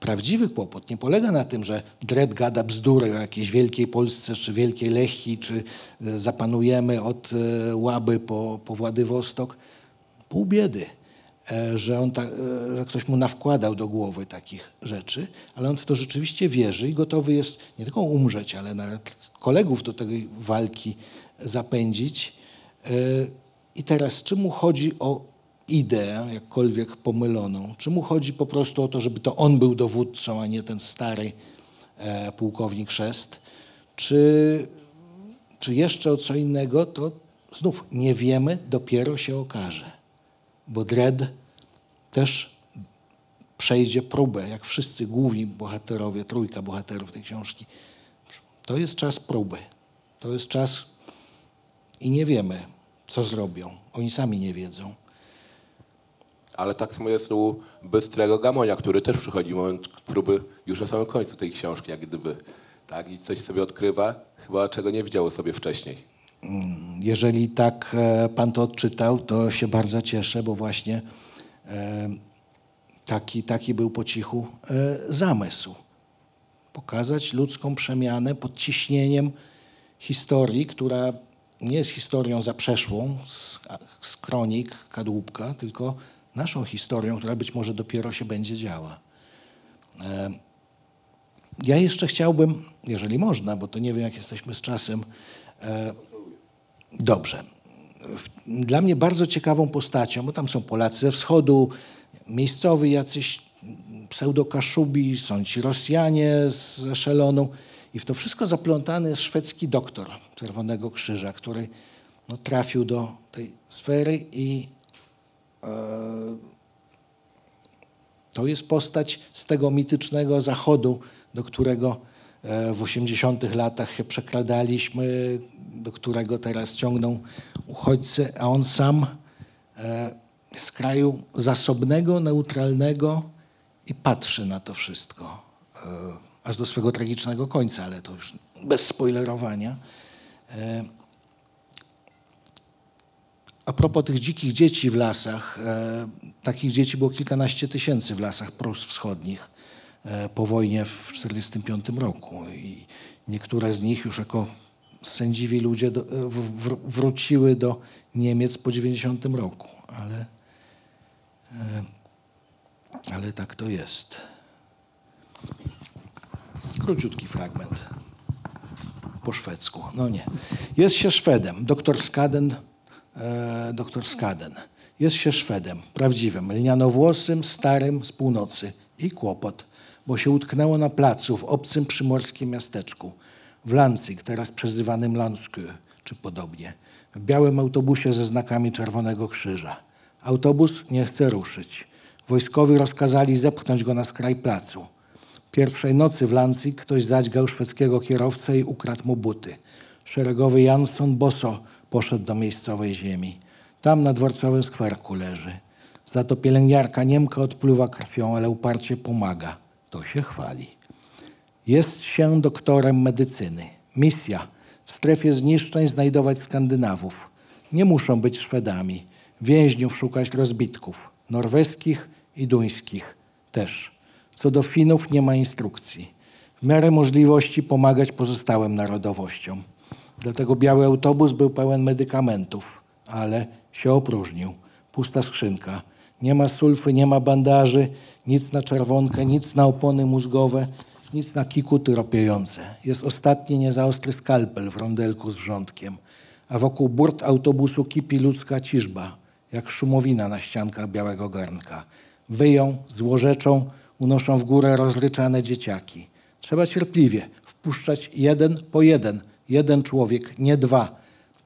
prawdziwy kłopot nie polega na tym, że Dred gada bzdury o jakiejś wielkiej Polsce, czy wielkiej Lechii, czy e, zapanujemy od e, Łaby po, po Władywostok. Pół biedy, e, że, on ta, że ktoś mu nawkładał do głowy takich rzeczy, ale on w to rzeczywiście wierzy i gotowy jest nie tylko umrzeć, ale nawet kolegów do tej walki zapędzić. I teraz, czy mu chodzi o ideę, jakkolwiek pomyloną? Czy mu chodzi po prostu o to, żeby to on był dowódcą, a nie ten stary e, pułkownik Szest? Czy, czy jeszcze o co innego? To znów nie wiemy, dopiero się okaże. Bo Dredd też przejdzie próbę, jak wszyscy główni bohaterowie, trójka bohaterów tej książki. To jest czas próby. To jest czas i nie wiemy, co zrobią. Oni sami nie wiedzą. Ale tak samo jest u Bystrego Gamonia, który też przychodzi moment próby już na samym końcu tej książki, jak gdyby. Tak? I coś sobie odkrywa, chyba czego nie widziało sobie wcześniej. Jeżeli tak e, pan to odczytał, to się bardzo cieszę, bo właśnie e, taki, taki był po cichu e, zamysł. Pokazać ludzką przemianę pod ciśnieniem historii, która nie jest historią zaprzeszłą z, z kronik kadłubka, tylko naszą historią, która być może dopiero się będzie działa. E, ja jeszcze chciałbym, jeżeli można, bo to nie wiem, jak jesteśmy z czasem, e, Dobrze. Dla mnie bardzo ciekawą postacią, bo tam są Polacy ze wschodu, miejscowi jacyś pseudokaszubi, są ci Rosjanie z Eszelonu i w to wszystko zaplątany jest szwedzki doktor Czerwonego Krzyża, który no, trafił do tej sfery i to jest postać z tego mitycznego zachodu, do którego e, w 80 latach się przekradaliśmy, do którego teraz ciągną uchodźcy, a on sam e, z kraju zasobnego, neutralnego i patrzy na to wszystko, e, aż do swego tragicznego końca, ale to już bez spoilerowania. A propos tych dzikich dzieci w lasach, e, takich dzieci było kilkanaście tysięcy w lasach Prus Wschodnich e, po wojnie w 1945 roku. I niektóre z nich już jako sędziwi ludzie do, e, wróciły do Niemiec po 90 roku, ale, ale tak to jest. Króciutki fragment po szwedzku. No nie. Jest się Szwedem. Doktor Skaden, e, doktor Skaden. Jest się Szwedem, prawdziwym, lnianowłosym, starym z północy. I kłopot, bo się utknęło na placu w obcym przymorskim miasteczku. W Lansing, teraz przezywanym Lanskö, czy podobnie. W białym autobusie ze znakami Czerwonego Krzyża. Autobus nie chce ruszyć. Wojskowi rozkazali zepchnąć go na skraj placu. Pierwszej nocy w Lansing ktoś zadźgał szwedzkiego kierowcę i ukradł mu buty. Szeregowy Jansson boso poszedł do miejscowej ziemi. Tam na dworcowym skwerku leży. Za to pielęgniarka Niemka odpływa krwią, ale uparcie pomaga. To się chwali. Jest się doktorem medycyny. Misja w strefie zniszczeń znajdować Skandynawów. Nie muszą być Szwedami. Więźniów szukać rozbitków. Norweskich i duńskich też. Co do Finów nie ma instrukcji. W miarę możliwości pomagać pozostałym narodowościom. Dlatego biały autobus był pełen medykamentów, ale się opróżnił. Pusta skrzynka. Nie ma sulfy, nie ma bandaży, nic na czerwonkę, nic na opony mózgowe, nic na kikuty ropiejące. Jest ostatni niezaostry skalpel w rondelku z wrzątkiem, a wokół burt autobusu kipi ludzka ciżba, jak szumowina na ściankach białego garnka. Wyją, złorzeczą, unoszą w górę rozryczane dzieciaki. Trzeba cierpliwie wpuszczać jeden po jeden, jeden człowiek, nie dwa.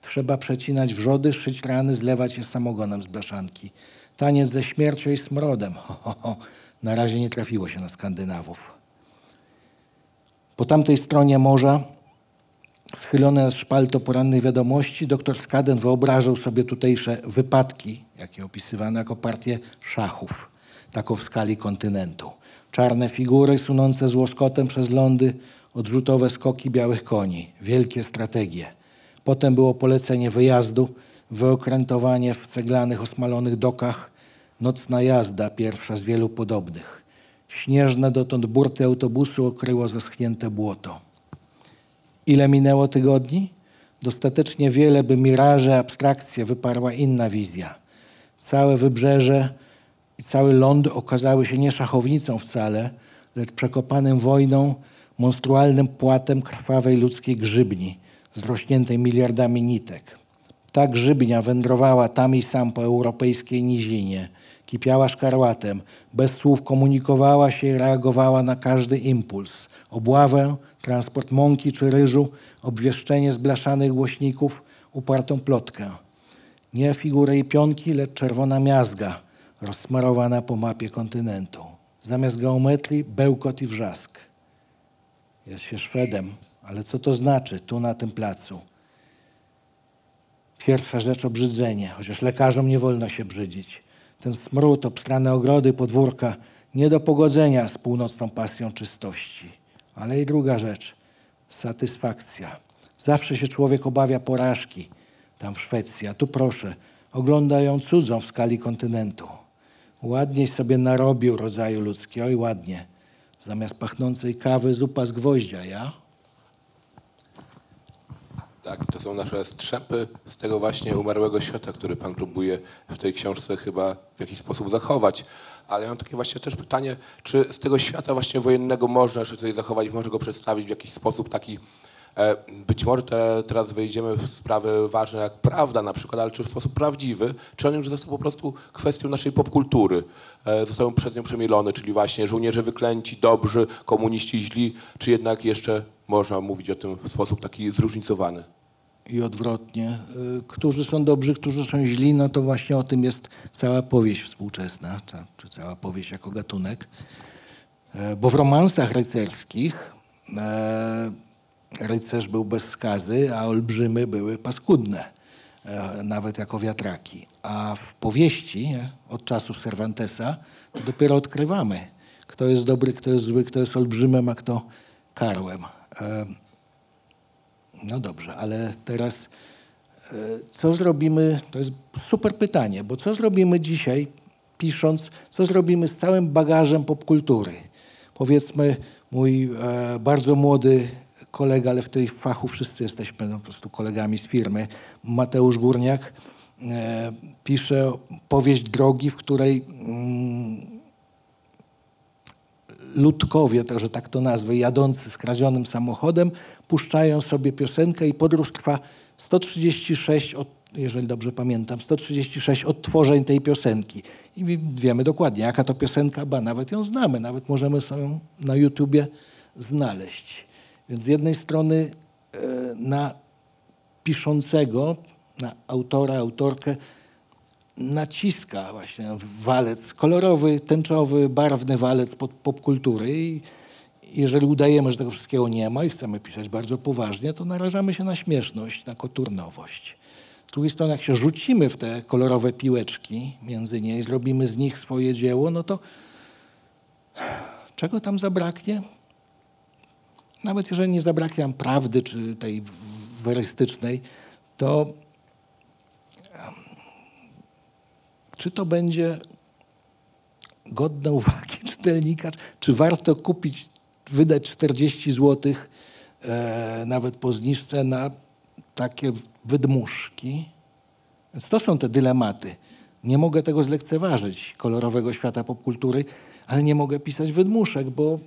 Trzeba przecinać wrzody, szyć rany, zlewać je samogonem z blaszanki. Taniec ze śmiercią i smrodem. Ho, ho, ho. Na razie nie trafiło się na Skandynawów. Po tamtej stronie morza, schylony na szpalto porannej wiadomości, doktor Skaden wyobrażał sobie tutejsze wypadki, jakie opisywane jako partię szachów. taką w skali kontynentu. Czarne figury sunące z łoskotem przez lądy, odrzutowe skoki białych koni, wielkie strategie. Potem było polecenie wyjazdu, wyokrętowanie w ceglanych, osmalonych dokach, nocna jazda, pierwsza z wielu podobnych. Śnieżne dotąd burty autobusu okryło zaschnięte błoto. Ile minęło tygodni? Dostatecznie wiele, by miraże, abstrakcje wyparła inna wizja. Całe wybrzeże i cały ląd okazały się nie szachownicą wcale, lecz przekopanym wojną, monstrualnym płatem krwawej ludzkiej grzybni, zrośniętej miliardami nitek. Ta grzybnia wędrowała tam i sam po europejskiej nizinie, kipiała szkarłatem, bez słów komunikowała się i reagowała na każdy impuls. Obławę, transport mąki czy ryżu, obwieszczenie z blaszanych głośników, upartą plotkę. Nie figury i pionki, lecz czerwona miazga rozsmarowana po mapie kontynentu. Zamiast geometrii bełkot i wrzask. Jest się Szwedem, ale co to znaczy tu na tym placu? Pierwsza rzecz obrzydzenie, chociaż lekarzom nie wolno się brzydzić. Ten smród, obstrane ogrody, podwórka, nie do pogodzenia z północną pasją czystości. Ale i druga rzecz, satysfakcja. Zawsze się człowiek obawia porażki tam w Szwecji, a tu proszę, ogląda ją cudzą w skali kontynentu. Ładniej sobie narobił rodzaju ludzki, oj ładnie. Zamiast pachnącej kawy zupa z gwoździa, ja? Tak, to są nasze strzępy z tego właśnie umarłego świata, który pan próbuje w tej książce chyba w jakiś sposób zachować. Ale mam takie właśnie też pytanie, czy z tego świata właśnie wojennego można jeszcze coś zachować, można go przedstawić w jakiś sposób taki, być może te, teraz wejdziemy w sprawy ważne jak prawda na przykład, ale czy w sposób prawdziwy, czy on już został po prostu kwestią naszej popkultury, e, został przez nią przemielony, czyli właśnie żołnierze wyklęci, dobrzy, komuniści źli, czy jednak jeszcze można mówić o tym w sposób taki zróżnicowany? i odwrotnie. Y, Którzy są dobrzy, którzy są źli, no to właśnie o tym jest cała powieść współczesna, czy cała powieść jako gatunek. E, Bo w romansach rycerskich e, rycerz był bez skazy, a olbrzymy były paskudne, e, nawet jako wiatraki. A w powieści od czasów Cervantesa to dopiero odkrywamy, kto jest dobry, kto jest zły, kto jest olbrzymem, a kto karłem. E, no dobrze, ale teraz e, co zrobimy? To jest super pytanie, bo co zrobimy dzisiaj, pisząc, co zrobimy z całym bagażem popkultury? Powiedzmy, mój bardzo młody kolega, ale w tej fachu wszyscy jesteśmy no, po prostu kolegami z firmy, Mateusz Górniak, e, pisze powieść drogi, w której mm, ludkowie, także tak to nazwę, jadący skradzionym samochodem, puszczają sobie piosenkę i podróż trwa 136, od, jeżeli dobrze pamiętam, 136 odtworzeń tej piosenki. I wi- wiemy dokładnie, jaka to piosenka, ba nawet ją znamy, nawet możemy sobie na YouTubie znaleźć. Więc z jednej strony e, na piszącego, na autora, autorkę naciska właśnie walec kolorowy, tęczowy, barwny walec pod popkultury i jeżeli udajemy, że tego wszystkiego nie ma i chcemy pisać bardzo poważnie, to narażamy się na śmieszność, na koturnowość. Z drugiej strony, jak się rzucimy w te kolorowe piłeczki między nie i zrobimy z nich swoje dzieło, no to czego tam zabraknie? Nawet jeżeli nie zabraknie nam prawdy, czy tej werystycznej, to czy to będzie godne uwagi czytelnika, czy warto kupić, wydać 40 zł e, nawet po zniżce na takie wydmuszki. Więc to są te dylematy. Nie mogę tego zlekceważyć, kolorowego świata popkultury, ale nie mogę pisać wydmuszek, bo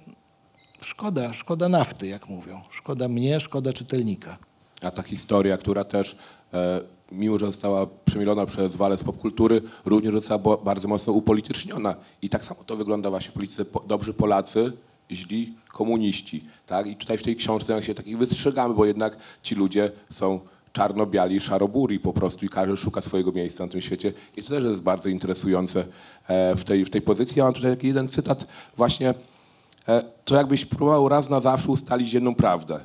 szkoda, szkoda nafty, jak mówią. Szkoda mnie, szkoda czytelnika. A ta historia, która też, e, mimo że została przemielona przez walec popkultury, również została bardzo mocno upolityczniona. I tak samo to wygląda właśnie w polityce. Po, dobrzy Polacy, źli komuniści. Tak? I tutaj w tej książce jak się takich wystrzegamy, bo jednak ci ludzie są czarno-biali, szaroburi po prostu i każdy szuka swojego miejsca na tym świecie. I to też jest bardzo interesujące e, w tej, w tej pozycji. Ja mam tutaj taki jeden cytat właśnie, to jakbyś próbował raz na zawsze ustalić jedną prawdę.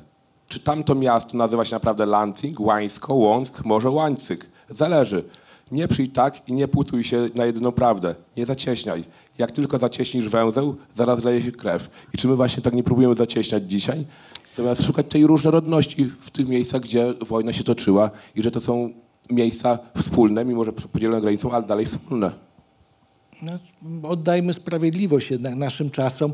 Czy tamto miasto nazywa się naprawdę Lansing, Łańsko, Łąck, może Łańcyk? Zależy. Nie przyjdź tak i nie pucuj się na jedyną prawdę. Nie zacieśniaj. Jak tylko zacieśnisz węzeł, zaraz leje się krew. I czy my właśnie tak nie próbujemy zacieśniać dzisiaj? Zamiast szukać tej różnorodności w tych miejscach, gdzie wojna się toczyła i że to są miejsca wspólne, mimo że podzielone granicą, ale dalej wspólne. No, oddajmy sprawiedliwość jednak naszym czasom.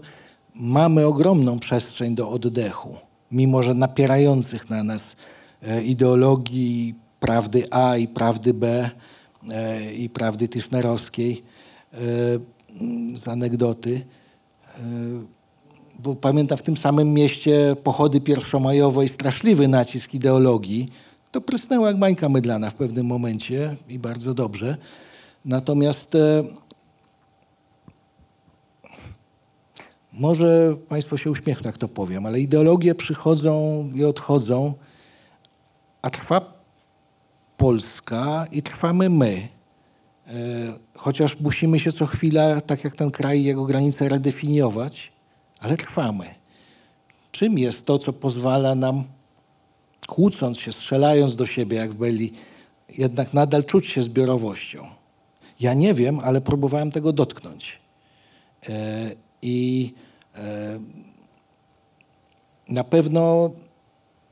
Mamy ogromną przestrzeń do oddechu, mimo że napierających na nas e, ideologii prawdy A i prawdy B e, i prawdy tischnerowskiej e, z anegdoty. Bo pamiętam w tym samym mieście pochody pierwszomajowe i straszliwy nacisk ideologii. To prysnęło jak bańka mydlana w pewnym momencie i bardzo dobrze. Natomiast Może Państwo się uśmiechną, jak to powiem, ale ideologie przychodzą i odchodzą, a trwa Polska i trwamy my. E, chociaż musimy się co chwila, tak jak ten kraj, jego granice redefiniować, ale trwamy. Czym jest to, co pozwala nam, kłócąc się, strzelając do siebie, jak byli, jednak nadal czuć się zbiorowością? Ja nie wiem, ale próbowałem tego dotknąć. E, I na pewno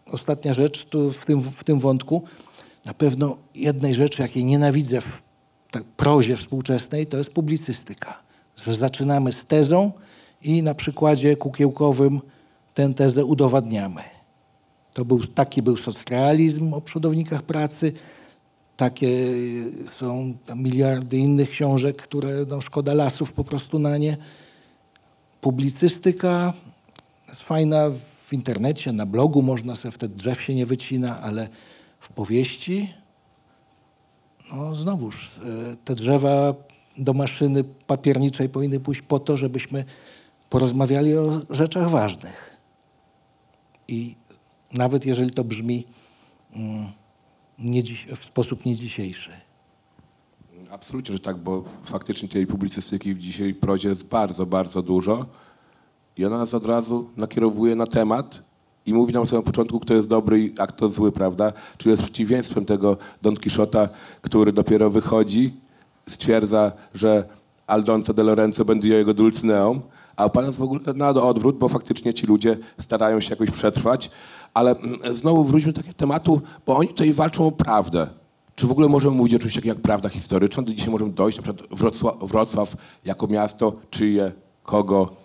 ostatnia rzecz tu w tym, w tym wątku, na pewno jednej rzeczy, jakiej nienawidzę w tak, prozie współczesnej, to jest publicystyka. Że zaczynamy z tezą i na przykładzie kukiełkowym tę tezę udowadniamy. To był, taki był socrealizm o przodownikach pracy, takie są miliardy innych książek, które no, szkoda lasów po prostu na nie publicystyka jest fajna w internecie, na blogu można sobie wtedy drzew się nie wycina, ale w powieści, no znowuż, e, te drzewa do maszyny papierniczej powinny pójść po to, żebyśmy porozmawiali o rzeczach ważnych. I nawet jeżeli to brzmi mm, w sposób nie dzisiejszy. Absolutnie, że tak, bo faktycznie tej publicystyki w dzisiejszej prozie jest bardzo, bardzo dużo i ona nas od razu nakierowuje na temat i mówi nam na samym początku, kto jest dobry, a kto zły, prawda? Czyli jest przeciwieństwem tego Don Quixota, który dopiero wychodzi, stwierdza, że Aldonza de Lorenzo będzie jego dulcyneum, a u pana jest w ogóle na odwrót, bo faktycznie ci ludzie starają się jakoś przetrwać, ale mm, znowu wróćmy do takiego tematu, bo oni tutaj walczą o prawdę. Czy w ogóle możemy mówić o czymś takim jak prawda historyczna? Do dzisiaj możemy dojść, na przykład Wrocław, Wrocław jako miasto, czyje, kogo?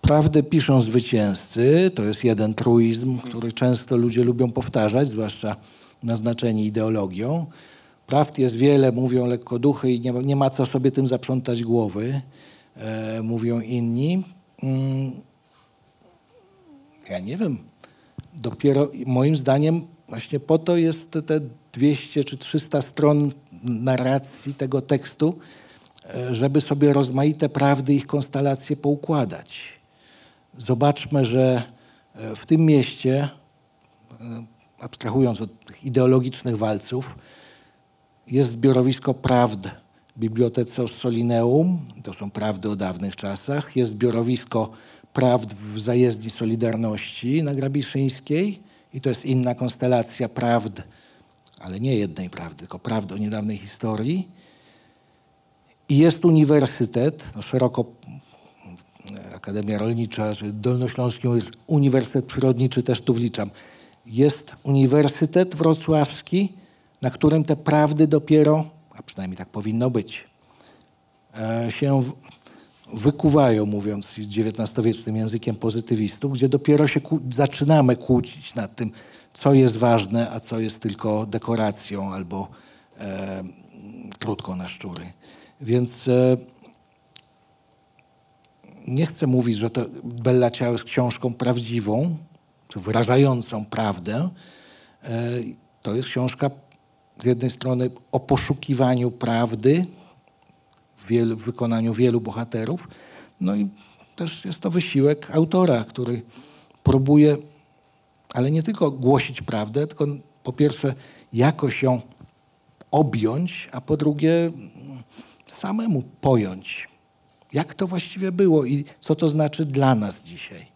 Prawdę piszą zwycięzcy, to jest jeden truizm, który często ludzie lubią powtarzać, zwłaszcza naznaczeni ideologią. Prawd jest wiele, mówią lekkoduchy i nie, nie ma co sobie tym zaprzątać głowy, e, mówią inni. Mm, ja nie wiem. Dopiero moim zdaniem właśnie po to jest te 200 czy 300 stron narracji tego tekstu, e, żeby sobie rozmaite prawdy, ich konstelacje poukładać. Zobaczmy, że e, w tym mieście, e, abstrahując od tych ideologicznych walców, jest zbiorowisko prawd w Bibliotece Solineum, to są prawdy o dawnych czasach, jest zbiorowisko prawd w zajezdni Solidarności na Grabiszyńskiej i to jest inna konstelacja prawd ale nie jednej prawdy, tylko prawdy o niedawnej historii. I jest uniwersytet, no szeroko Akademia Rolnicza, czy Dolnośląski Uniwersytet Przyrodniczy też tu wliczam. Jest Uniwersytet Wrocławski, na którym te prawdy dopiero, a przynajmniej tak powinno być, e, się wykuwają, mówiąc XIX-wiecznym językiem pozytywistów, gdzie dopiero się zaczynamy kłócić nad tym, co jest ważne, a co jest tylko dekoracją albo e, krótką na szczury. Więc e, nie chcę mówić, że to Bella Ciao jest książką prawdziwą, czy wyrażającą prawdę. E, to jest książka z jednej strony o poszukiwaniu prawdy w, wielu, w wykonaniu wielu bohaterów, no i też jest to wysiłek autora, który próbuje ale nie tylko głosić prawdę, tylko po pierwsze jakoś ją objąć, a po drugie samemu pojąć, jak to właściwie było i co to znaczy dla nas dzisiaj.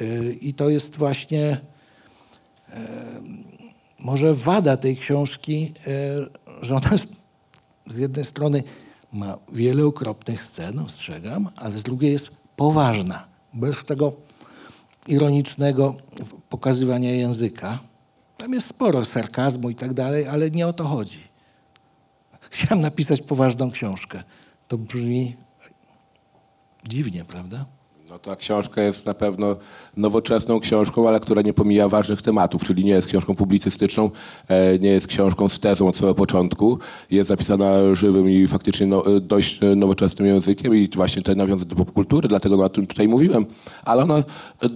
Y, I to jest właśnie może wada tej książki, e, że ona z jednej strony ma wiele okropnych scen, ostrzegam, ale z drugiej jest poważna. Bez tego ironicznego pokazywania języka. Tam jest sporo sarkazmu i tak dalej, ale nie o to chodzi. Chciałem napisać poważną książkę. To brzmi dziwnie, prawda? No ta książka jest na pewno nowoczesną książką, ale która nie pomija ważnych tematów, czyli nie jest książką publicystyczną, e, nie jest książką z tezą od samego początku. Jest napisana żywym i faktycznie no, e, dość e, nowoczesnym językiem i właśnie te nawiązania do popkultury, dlatego o tym tutaj mówiłem. Ale ona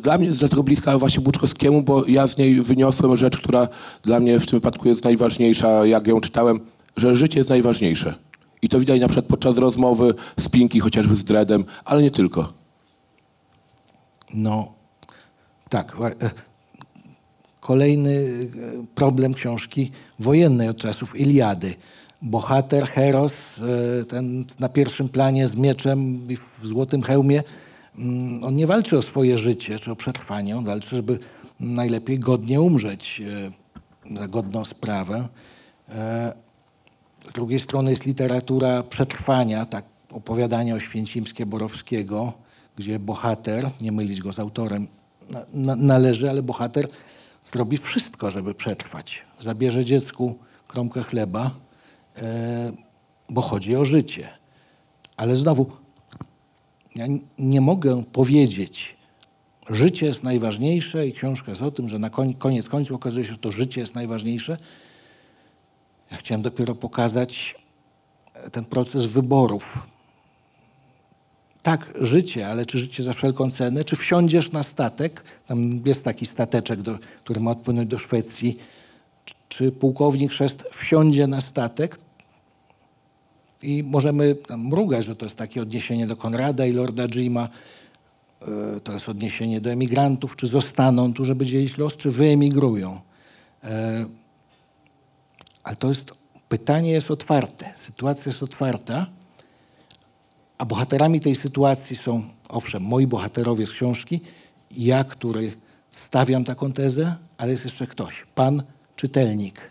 dla mnie jest dlatego bliska właśnie Buczkowskiemu, bo ja z niej wyniosłem rzecz, która dla mnie w tym wypadku jest najważniejsza, jak ją czytałem, że życie jest najważniejsze. I to widać na przykład podczas rozmowy z Pinki, chociażby z Dredem, ale nie tylko. No, tak. e, Kolejny e, problem książki wojennej od czasów Iliady. Bohater, Heros, e, ten na pierwszym planie z mieczem i w złotym hełmie, mm, on nie walczy o swoje życie czy o przetrwanie, on walczy, żeby najlepiej godnie umrzeć za godną sprawę. Z drugiej strony jest literatura przetrwania, tak opowiadanie o Święcimskie Borowskiego, gdzie bohater, nie mylić go z autorem, na, na, należy, ale bohater zrobi wszystko, żeby przetrwać. Zabierze dziecku kromkę chleba, e, bo chodzi o życie. Ale znowu, ja nie mogę powiedzieć, życie jest najważniejsze i książka jest o tym, że na koniec końców okazuje się, że to życie jest najważniejsze. Ja chciałem dopiero pokazać e, ten proces wyborów. Tak, życie, ale czy życie za wszelką cenę? Czy wsiądziesz na statek? Tam jest taki stateczek, do, który ma odpłynąć do Szwecji. Czy, czy pułkownik Chrzest wsiądzie na statek? I możemy mrugać, że to jest takie odniesienie do Konrada i Lorda Jima. E, To jest odniesienie do emigrantów. Czy zostaną tu, żeby dzielić los, czy wyemigrują? E, ale to jest, pytanie jest otwarte, sytuacja jest otwarta, a bohaterami tej sytuacji są, owszem, moi bohaterowie z książki, ja, który stawiam taką tezę, ale jest jeszcze ktoś, pan czytelnik,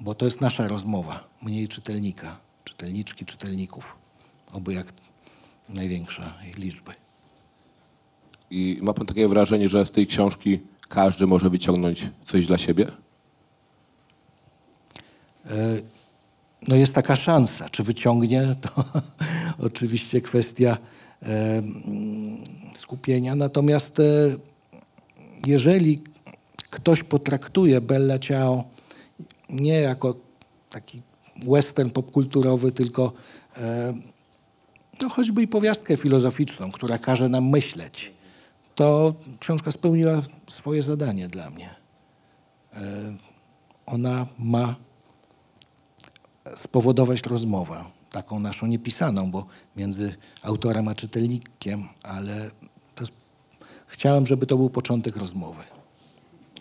bo to jest nasza rozmowa, mnie i czytelnika, czytelniczki, czytelników, oby jak największa ich liczby. I ma pan takie wrażenie, że z tej książki każdy może wyciągnąć coś dla siebie? No jest taka szansa. Czy wyciągnie, to oczywiście kwestia e, skupienia. Natomiast e, jeżeli ktoś potraktuje Bella Ciao nie jako taki western popkulturowy, tylko e, no choćby i powiastkę filozoficzną, która każe nam myśleć, to książka spełniła swoje zadanie dla mnie. E, Ona ma spowodować rozmowę, taką naszą niepisaną, bo między autorem a czytelnikiem, ale jest, chciałem, żeby to był początek rozmowy.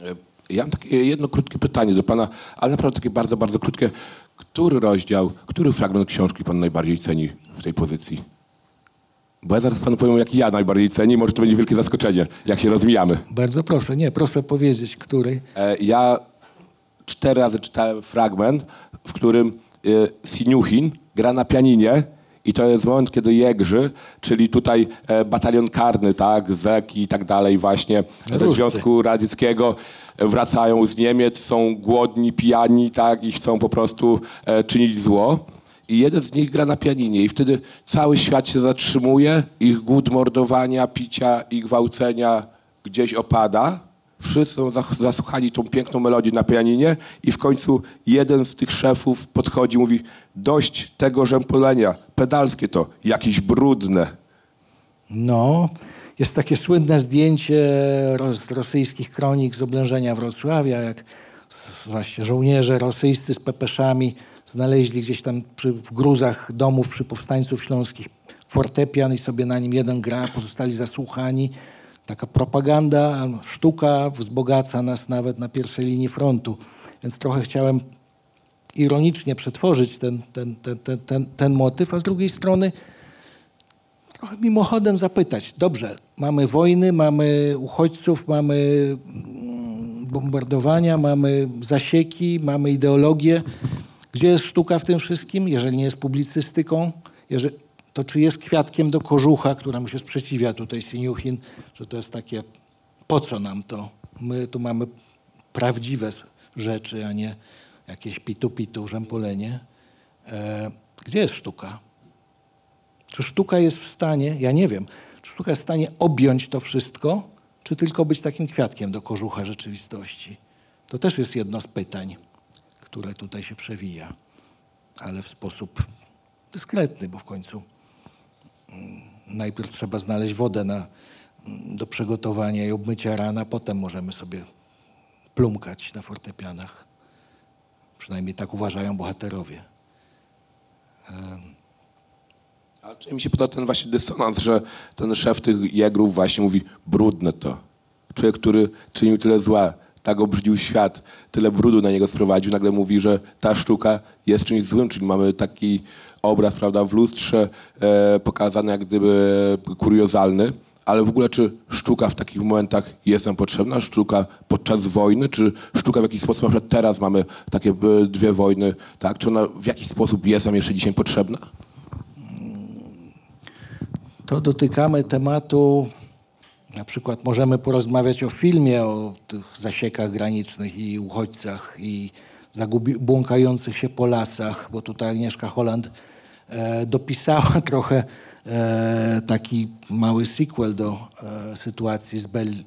E, Ja mam takie jedno krótkie pytanie do pana, ale naprawdę takie bardzo, bardzo krótkie. Który rozdział, który fragment książki pan najbardziej ceni w tej pozycji? Bo ja zaraz panu powiem, jaki ja najbardziej ceni, może to będzie wielkie zaskoczenie, jak się rozmijamy. Bardzo proszę, nie, proszę powiedzieć, który. E, Ja cztery razy czytałem fragment, w którym Siniuchin gra na pianinie i to jest moment, kiedy Jegrzy, czyli tutaj e, batalion karny, tak, ZEK i tak dalej właśnie ze Ruscy. Związku Radzieckiego wracają z Niemiec, są głodni, pijani, tak, i chcą po prostu e, czynić zło. I jeden z nich gra na pianinie i wtedy cały świat się zatrzymuje, ich głód mordowania, picia i gwałcenia gdzieś opada. Wszyscy są zasłuchani tą piękną melodię na pianinie i w końcu jeden z tych szefów podchodzi i mówi dość tego rzępolenia, pedalskie to, jakieś brudne. No, jest takie słynne zdjęcie z rosyjskich kronik z oblężenia Wrocławia, jak właśnie żołnierze rosyjscy z pepeszami znaleźli gdzieś tam przy, w gruzach domów przy powstańców śląskich fortepian i sobie na nim jeden gra, pozostali zasłuchani. Taka propaganda, sztuka wzbogaca nas nawet na pierwszej linii frontu. Więc trochę chciałem ironicznie przetworzyć ten, ten, ten, ten, ten, ten motyw, a z drugiej strony trochę mimochodem zapytać. Dobrze, mamy wojny, mamy uchodźców, mamy mm, bombardowania, mamy zasieki, mamy ideologię. Gdzie jest sztuka w tym wszystkim? Jeżeli nie jest publicystyką, jeżeli, to czy jest kwiatkiem do kożucha, któremu się sprzeciwia tutaj Siniuchin, że to jest takie, po co nam to? My tu mamy prawdziwe rzeczy, a nie jakieś pitu-pitu, rzępolenie. E, gdzie jest sztuka? Czy sztuka jest w stanie, ja nie wiem, czy sztuka jest w stanie objąć to wszystko, czy tylko być takim kwiatkiem do kożucha rzeczywistości? To też jest jedno z pytań, które tutaj się przewija, ale w sposób dyskretny, bo w końcu najpierw trzeba znaleźć wodę na, mm, do przygotowania i obmycia rana, potem możemy sobie plumkać na fortepianach. Przynajmniej tak uważają bohaterowie. Ale mi się podoba ten właśnie dysonans, że ten szef tych jegrów właśnie mówi brudne to. Człowiek, który czynił tyle zła, tak obrzydził świat, tyle brudu na niego sprowadził, nagle mówi, że ta sztuka jest czymś złym, czyli mamy taki obraz, prawda, w lustrze e, pokazany jak gdyby kuriozalny, ale w ogóle czy sztuka w takich momentach jest nam potrzebna? Sztuka podczas wojny? Czy sztuka w jakiś sposób, na przykład teraz mamy takie e, dwie wojny, tak? Czy ona w jakiś sposób jest nam jeszcze dzisiaj potrzebna? to dotykamy tematu, na przykład możemy porozmawiać o filmie, o tych zasiekach granicznych i uchodźcach i zagubi- błąkających się po lasach, bo tutaj Agnieszka Holland e, dopisała trochę e, taki mały sequel do e, sytuacji z Belli,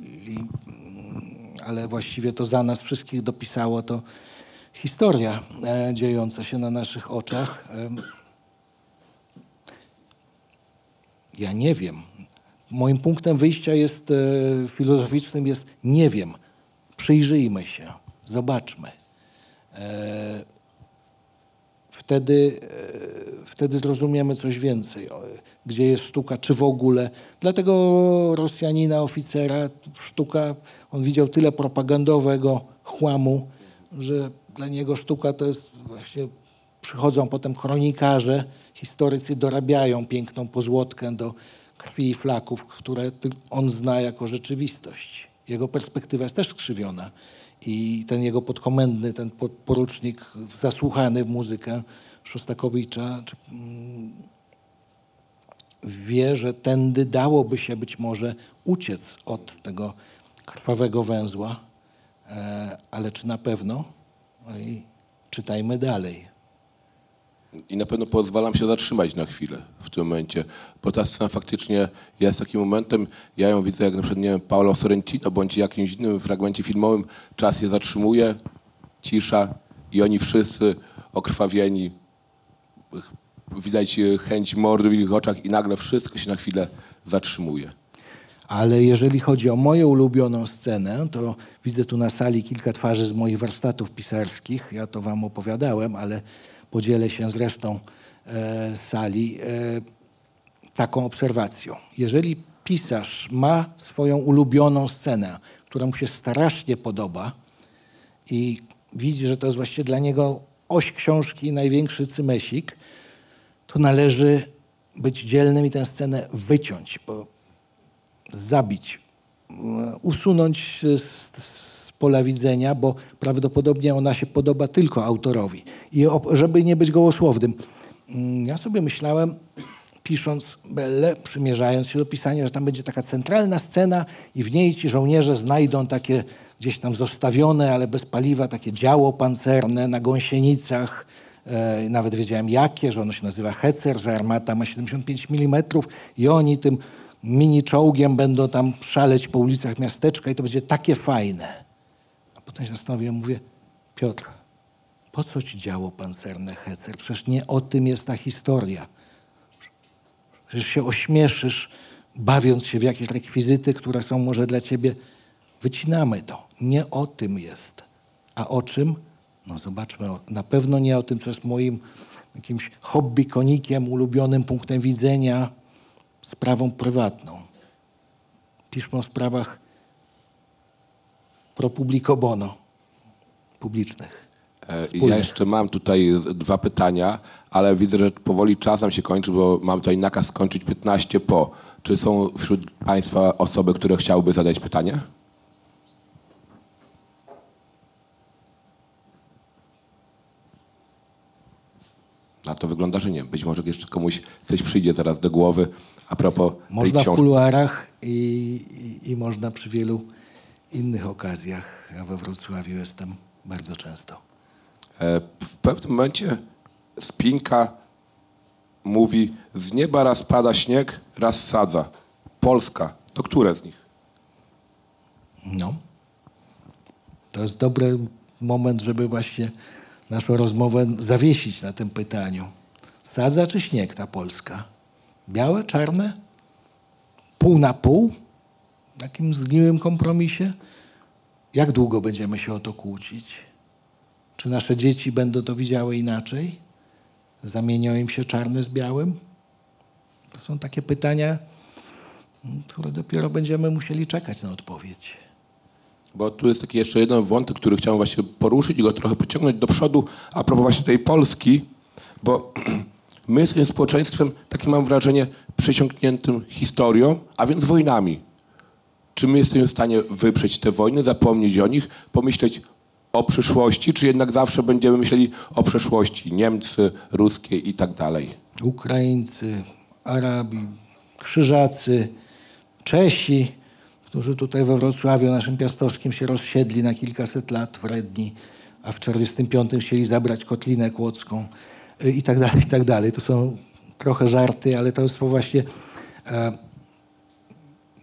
ale właściwie to za nas wszystkich dopisało to historia e, dziejąca się na naszych oczach. Em, Ja nie wiem. Moim punktem wyjścia jest e, filozoficznym jest nie wiem. Przyjrzyjmy się, zobaczmy. E, wtedy, e, wtedy zrozumiemy coś więcej, gdzie jest sztuka, czy w ogóle. Dlatego Rosjanina, oficera, sztuka, on widział tyle propagandowego chłamu, że dla niego sztuka to jest właśnie przychodzą potem chronikarze, historycy dorabiają piękną pozłotkę do krwi i flaków, które on zna jako rzeczywistość. Jego perspektywa jest też skrzywiona. I ten jego podkomendny, ten po- porucznik zasłuchany w muzykę Szostakowicza, mm, wie, że tędy dałoby się być może uciec od tego krwawego węzła, e, ale czy na pewno? No i czytajmy dalej. I na pewno pozwalam się zatrzymać na chwilę w tym momencie, bo ta scena faktycznie jest takim momentem, ja ją widzę jak na przykład, nie wiem, Paolo Sorrentino, bądź jakimś innym fragmencie filmowym, czas się zatrzymuje, cisza i oni wszyscy okrwawieni, widać e, chęć mordy w ich oczach i nagle wszystko się na chwilę zatrzymuje. Ale jeżeli chodzi o moją ulubioną scenę, to widzę tu na sali kilka twarzy z moich warsztatów pisarskich. Ja to wam opowiadałem, ale podzielę się z resztą e, sali e, taką obserwacją. Jeżeli pisarz ma swoją ulubioną scenę, która mu się strasznie podoba i widzi, że to jest właściwie dla niego oś książki, największy cymesik, to należy być dzielnym i tę scenę wyciąć, bo zabić, m, usunąć z, z pola widzenia, bo prawdopodobnie ona się podoba tylko autorowi. I żeby nie być gołosłownym, mm, ja sobie myślałem, pisząc Belle, przymierzając się do pisania, że tam będzie taka centralna scena i w niej ci żołnierze znajdą takie gdzieś tam zostawione, ale bez paliwa, takie działo pancerne na gąsienicach, E, nawet wiedziałem jakie, że ono się nazywa Hecer, że armata ma 75 mm i oni tym mini czołgiem będą tam szaleć po ulicach miasteczka i to będzie takie fajne. Potem się zastanowiłem, mówię, Piotr, po co ci działo pancerne Hecer? Przecież nie o tym jest ta historia. Przecież się ośmieszysz, bawiąc się w jakieś rekwizyty, które są może dla ciebie. Wycinamy to. Nie o tym jest. A o czym? No zobaczmy, na pewno nie o tym, co jest moim jakimś hobby konikiem, ulubionym punktem widzenia, sprawą prywatną. Piszmy o sprawach pro publico bono publicznych. E, Wspólnych. Ja jeszcze mam tutaj dwa pytania, ale widzę, że powoli czas nam się kończy, bo mam tutaj nakaz skończyć 15 po. Czy są wśród Państwa osoby, które chciałyby zadać pytanie? Na to wygląda, że nie. Być może jeszcze komuś coś przyjdzie zaraz do głowy a propos Można tej książki. w kuluarach i, i, i można przy wielu innych okazjach. Ja we Wrocławiu jestem bardzo często. E, W pewnym momencie Spinka mówi, z nieba raz pada śnieg, raz sadza. Polska, to które z nich? No. To jest dobry moment, żeby właśnie naszą rozmowę zawiesić na tym pytaniu. Sadza czy śnieg ta Polska? Białe, czarne? Pół na pół? Takim zgniłym kompromisie? Jak długo będziemy się o to kłócić? Czy nasze dzieci będą to widziały inaczej? Zamienią im się czarne z białym? To są takie pytania, które dopiero będziemy musieli czekać na odpowiedź. Bo tu jest taki jeszcze jeden wątek, który chciałem właśnie poruszyć i go trochę pociągnąć do przodu a propos właśnie tej Polski, bo my jesteśmy społeczeństwem, takie mam wrażenie, przesiąkniętym historią, a więc wojnami. Czy my jesteśmy w stanie wyprzeć te wojny, zapomnieć o nich, pomyśleć o przyszłości, czy jednak zawsze będziemy myśleli o przeszłości, Niemcy, ruskie i tak dalej? Ukraińcy, Arabi, Krzyżacy, Czesi, którzy tutaj we Wrocławiu naszym piastowskim się rozsiedli na kilkaset lat wredni, a w 45 chcieli zabrać Kotlinę Kłodzką y, i tak dalej, i tak dalej. To są trochę żarty, ale to jest właśnie...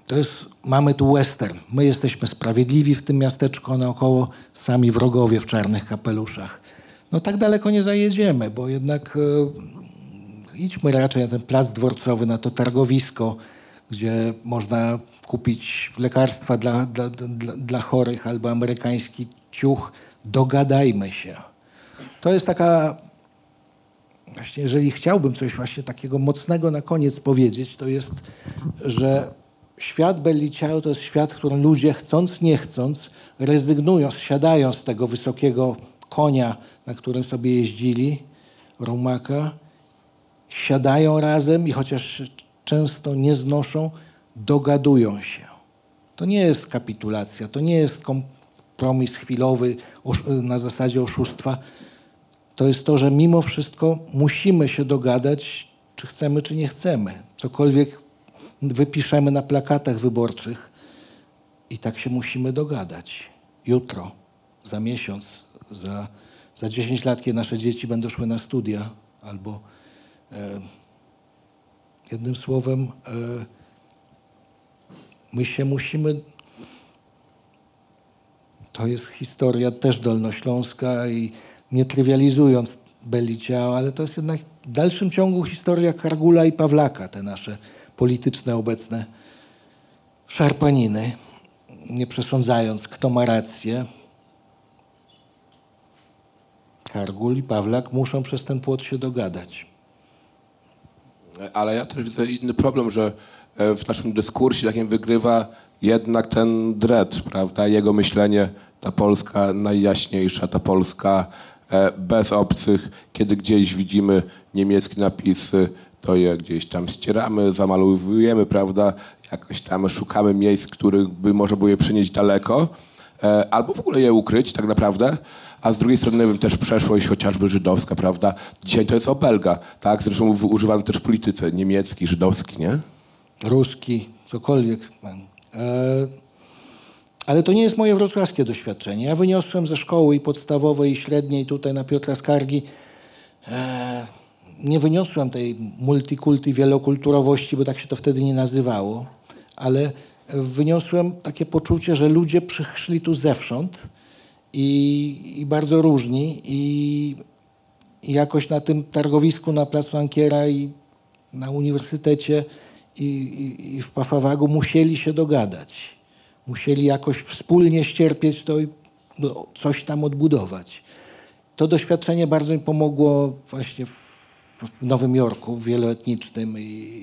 To jest, mamy tu western. My jesteśmy sprawiedliwi w tym miasteczku naokoło, sami wrogowie w czarnych kapeluszach. No tak daleko nie zajedziemy, bo jednak e, idźmy raczej na ten plac dworcowy, na to targowisko, gdzie można kupić lekarstwa dla, dla, dla, dla chorych albo amerykański ciuch. Dogadajmy się. To jest taka Właśnie jeżeli chciałbym coś właśnie takiego mocnego na koniec powiedzieć, to jest, że świat Belli Ciao to jest świat, w którym ludzie chcąc, nie chcąc, rezygnują, siadają z tego wysokiego konia, na którym sobie jeździli, rumaka, siadają razem i chociaż często nie znoszą, dogadują się. To nie jest kapitulacja, to nie jest kompromis chwilowy na zasadzie oszustwa. To jest to, że mimo wszystko musimy się dogadać, czy chcemy, czy nie chcemy. Cokolwiek wypiszemy na plakatach wyborczych i tak się musimy dogadać. Jutro, za miesiąc, za, za 10 lat, kiedy nasze dzieci będą szły na studia, albo e, jednym słowem, e, my się musimy. To jest historia też dolnośląska i nie trywializując Belli Ciao, ale to jest jednak w dalszym ciągu historia Kargula i Pawlaka, te nasze polityczne obecne szarpaniny, nie przesądzając, kto ma rację. Kargul i Pawlak muszą przez ten płot się dogadać. Ale ja też widzę inny problem, że e, w naszym dyskursie takim wygrywa jednak ten dread, prawda? Jego myślenie, ta Polska najjaśniejsza, ta Polska e, bez obcych. Kiedy gdzieś widzimy niemieckie napisy, to je gdzieś tam ścieramy, zamalowujemy, prawda? Jakoś tam szukamy miejsc, których by można było je przynieść daleko. E, albo w ogóle je ukryć tak naprawdę, a z drugiej strony wiem, też przeszłość chociażby żydowska, prawda? Dzisiaj to jest obelga, tak? Zresztą używamy też w polityce niemiecki, żydowski, nie? ruski, cokolwiek. E, Ale to nie jest moje wrocławskie doświadczenie. Ja wyniosłem ze szkoły i podstawowej, i średniej tutaj na Piotra Skargi. Nie wyniosłem tej multikulti, wielokulturowości, bo tak się to wtedy nie nazywało, ale wyniosłem takie poczucie, że ludzie przyszli tu zewsząd i, i bardzo różni i, i jakoś na tym targowisku na Placu Ankiera i na uniwersytecie i, i, i w Pafawagu musieli się dogadać. Musieli jakoś wspólnie ścierpieć to i no, coś tam odbudować. To doświadczenie bardzo mi pomogło właśnie w, w Nowym Jorku wieloetnicznym i,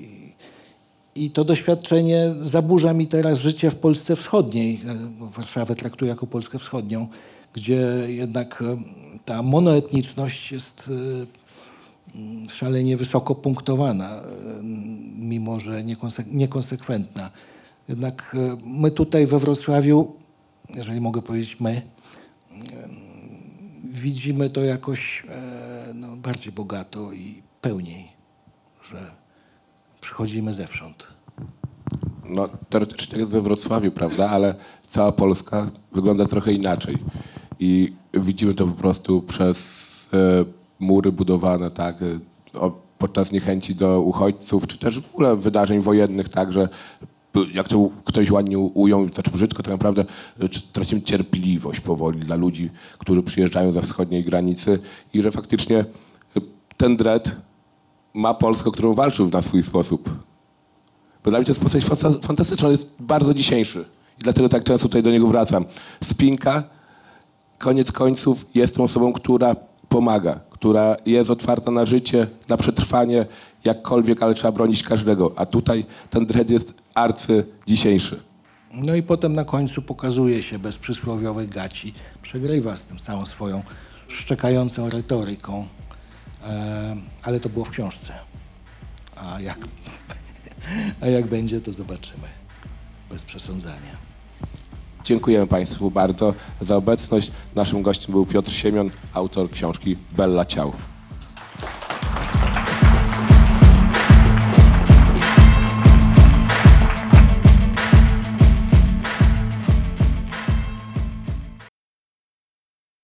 i to doświadczenie zaburza mi teraz życie w Polsce Wschodniej. E, Warszawę traktuję jako Polskę Wschodnią, gdzie jednak e, ta monoetniczność jest e, mm, szalenie wysoko punktowana, mimo że niekonse- niekonsekwentna. Jednak my tutaj we Wrocławiu, jeżeli mogę powiedzieć my, widzimy to jakoś no, bardziej bogato i pełniej, że przychodzimy zewsząd. No, teoretycznie jest we Wrocławiu, prawda, ale cała Polska wygląda trochę inaczej. I widzimy to po prostu przez e, mury budowane, tak, e, o, podczas niechęci do uchodźców, czy też w ogóle wydarzeń wojennych, tak, że jak to ktoś ładnie ujął, znaczy brzydko, tak naprawdę e, tracimy cierpliwość powoli dla ludzi, którzy przyjeżdżają ze wschodniej granicy i że faktycznie e, ten dread ma Polskę, którą walczył na swój sposób. Bo dla mnie to jest postać fanta- fantastyczna, on jest bardzo dzisiejszy. I dlatego tak często tutaj do niego wracam. Spinka, koniec końców, jest tą osobą, która pomaga, która jest otwarta na życie, na przetrwanie, jakkolwiek, ale trzeba bronić każdego. A tutaj ten dread jest arcy dzisiejszy. No i potem na końcu pokazuje się bez przysłowiowych gaci, przegrywa z tym całą swoją szczekającą retoryką, ale to było w książce. A jak, a jak będzie, to zobaczymy. Bez przesądzania. Dziękujemy Państwu bardzo za obecność. Naszym gościem był Piotr Siemion, autor książki Bella Ciał.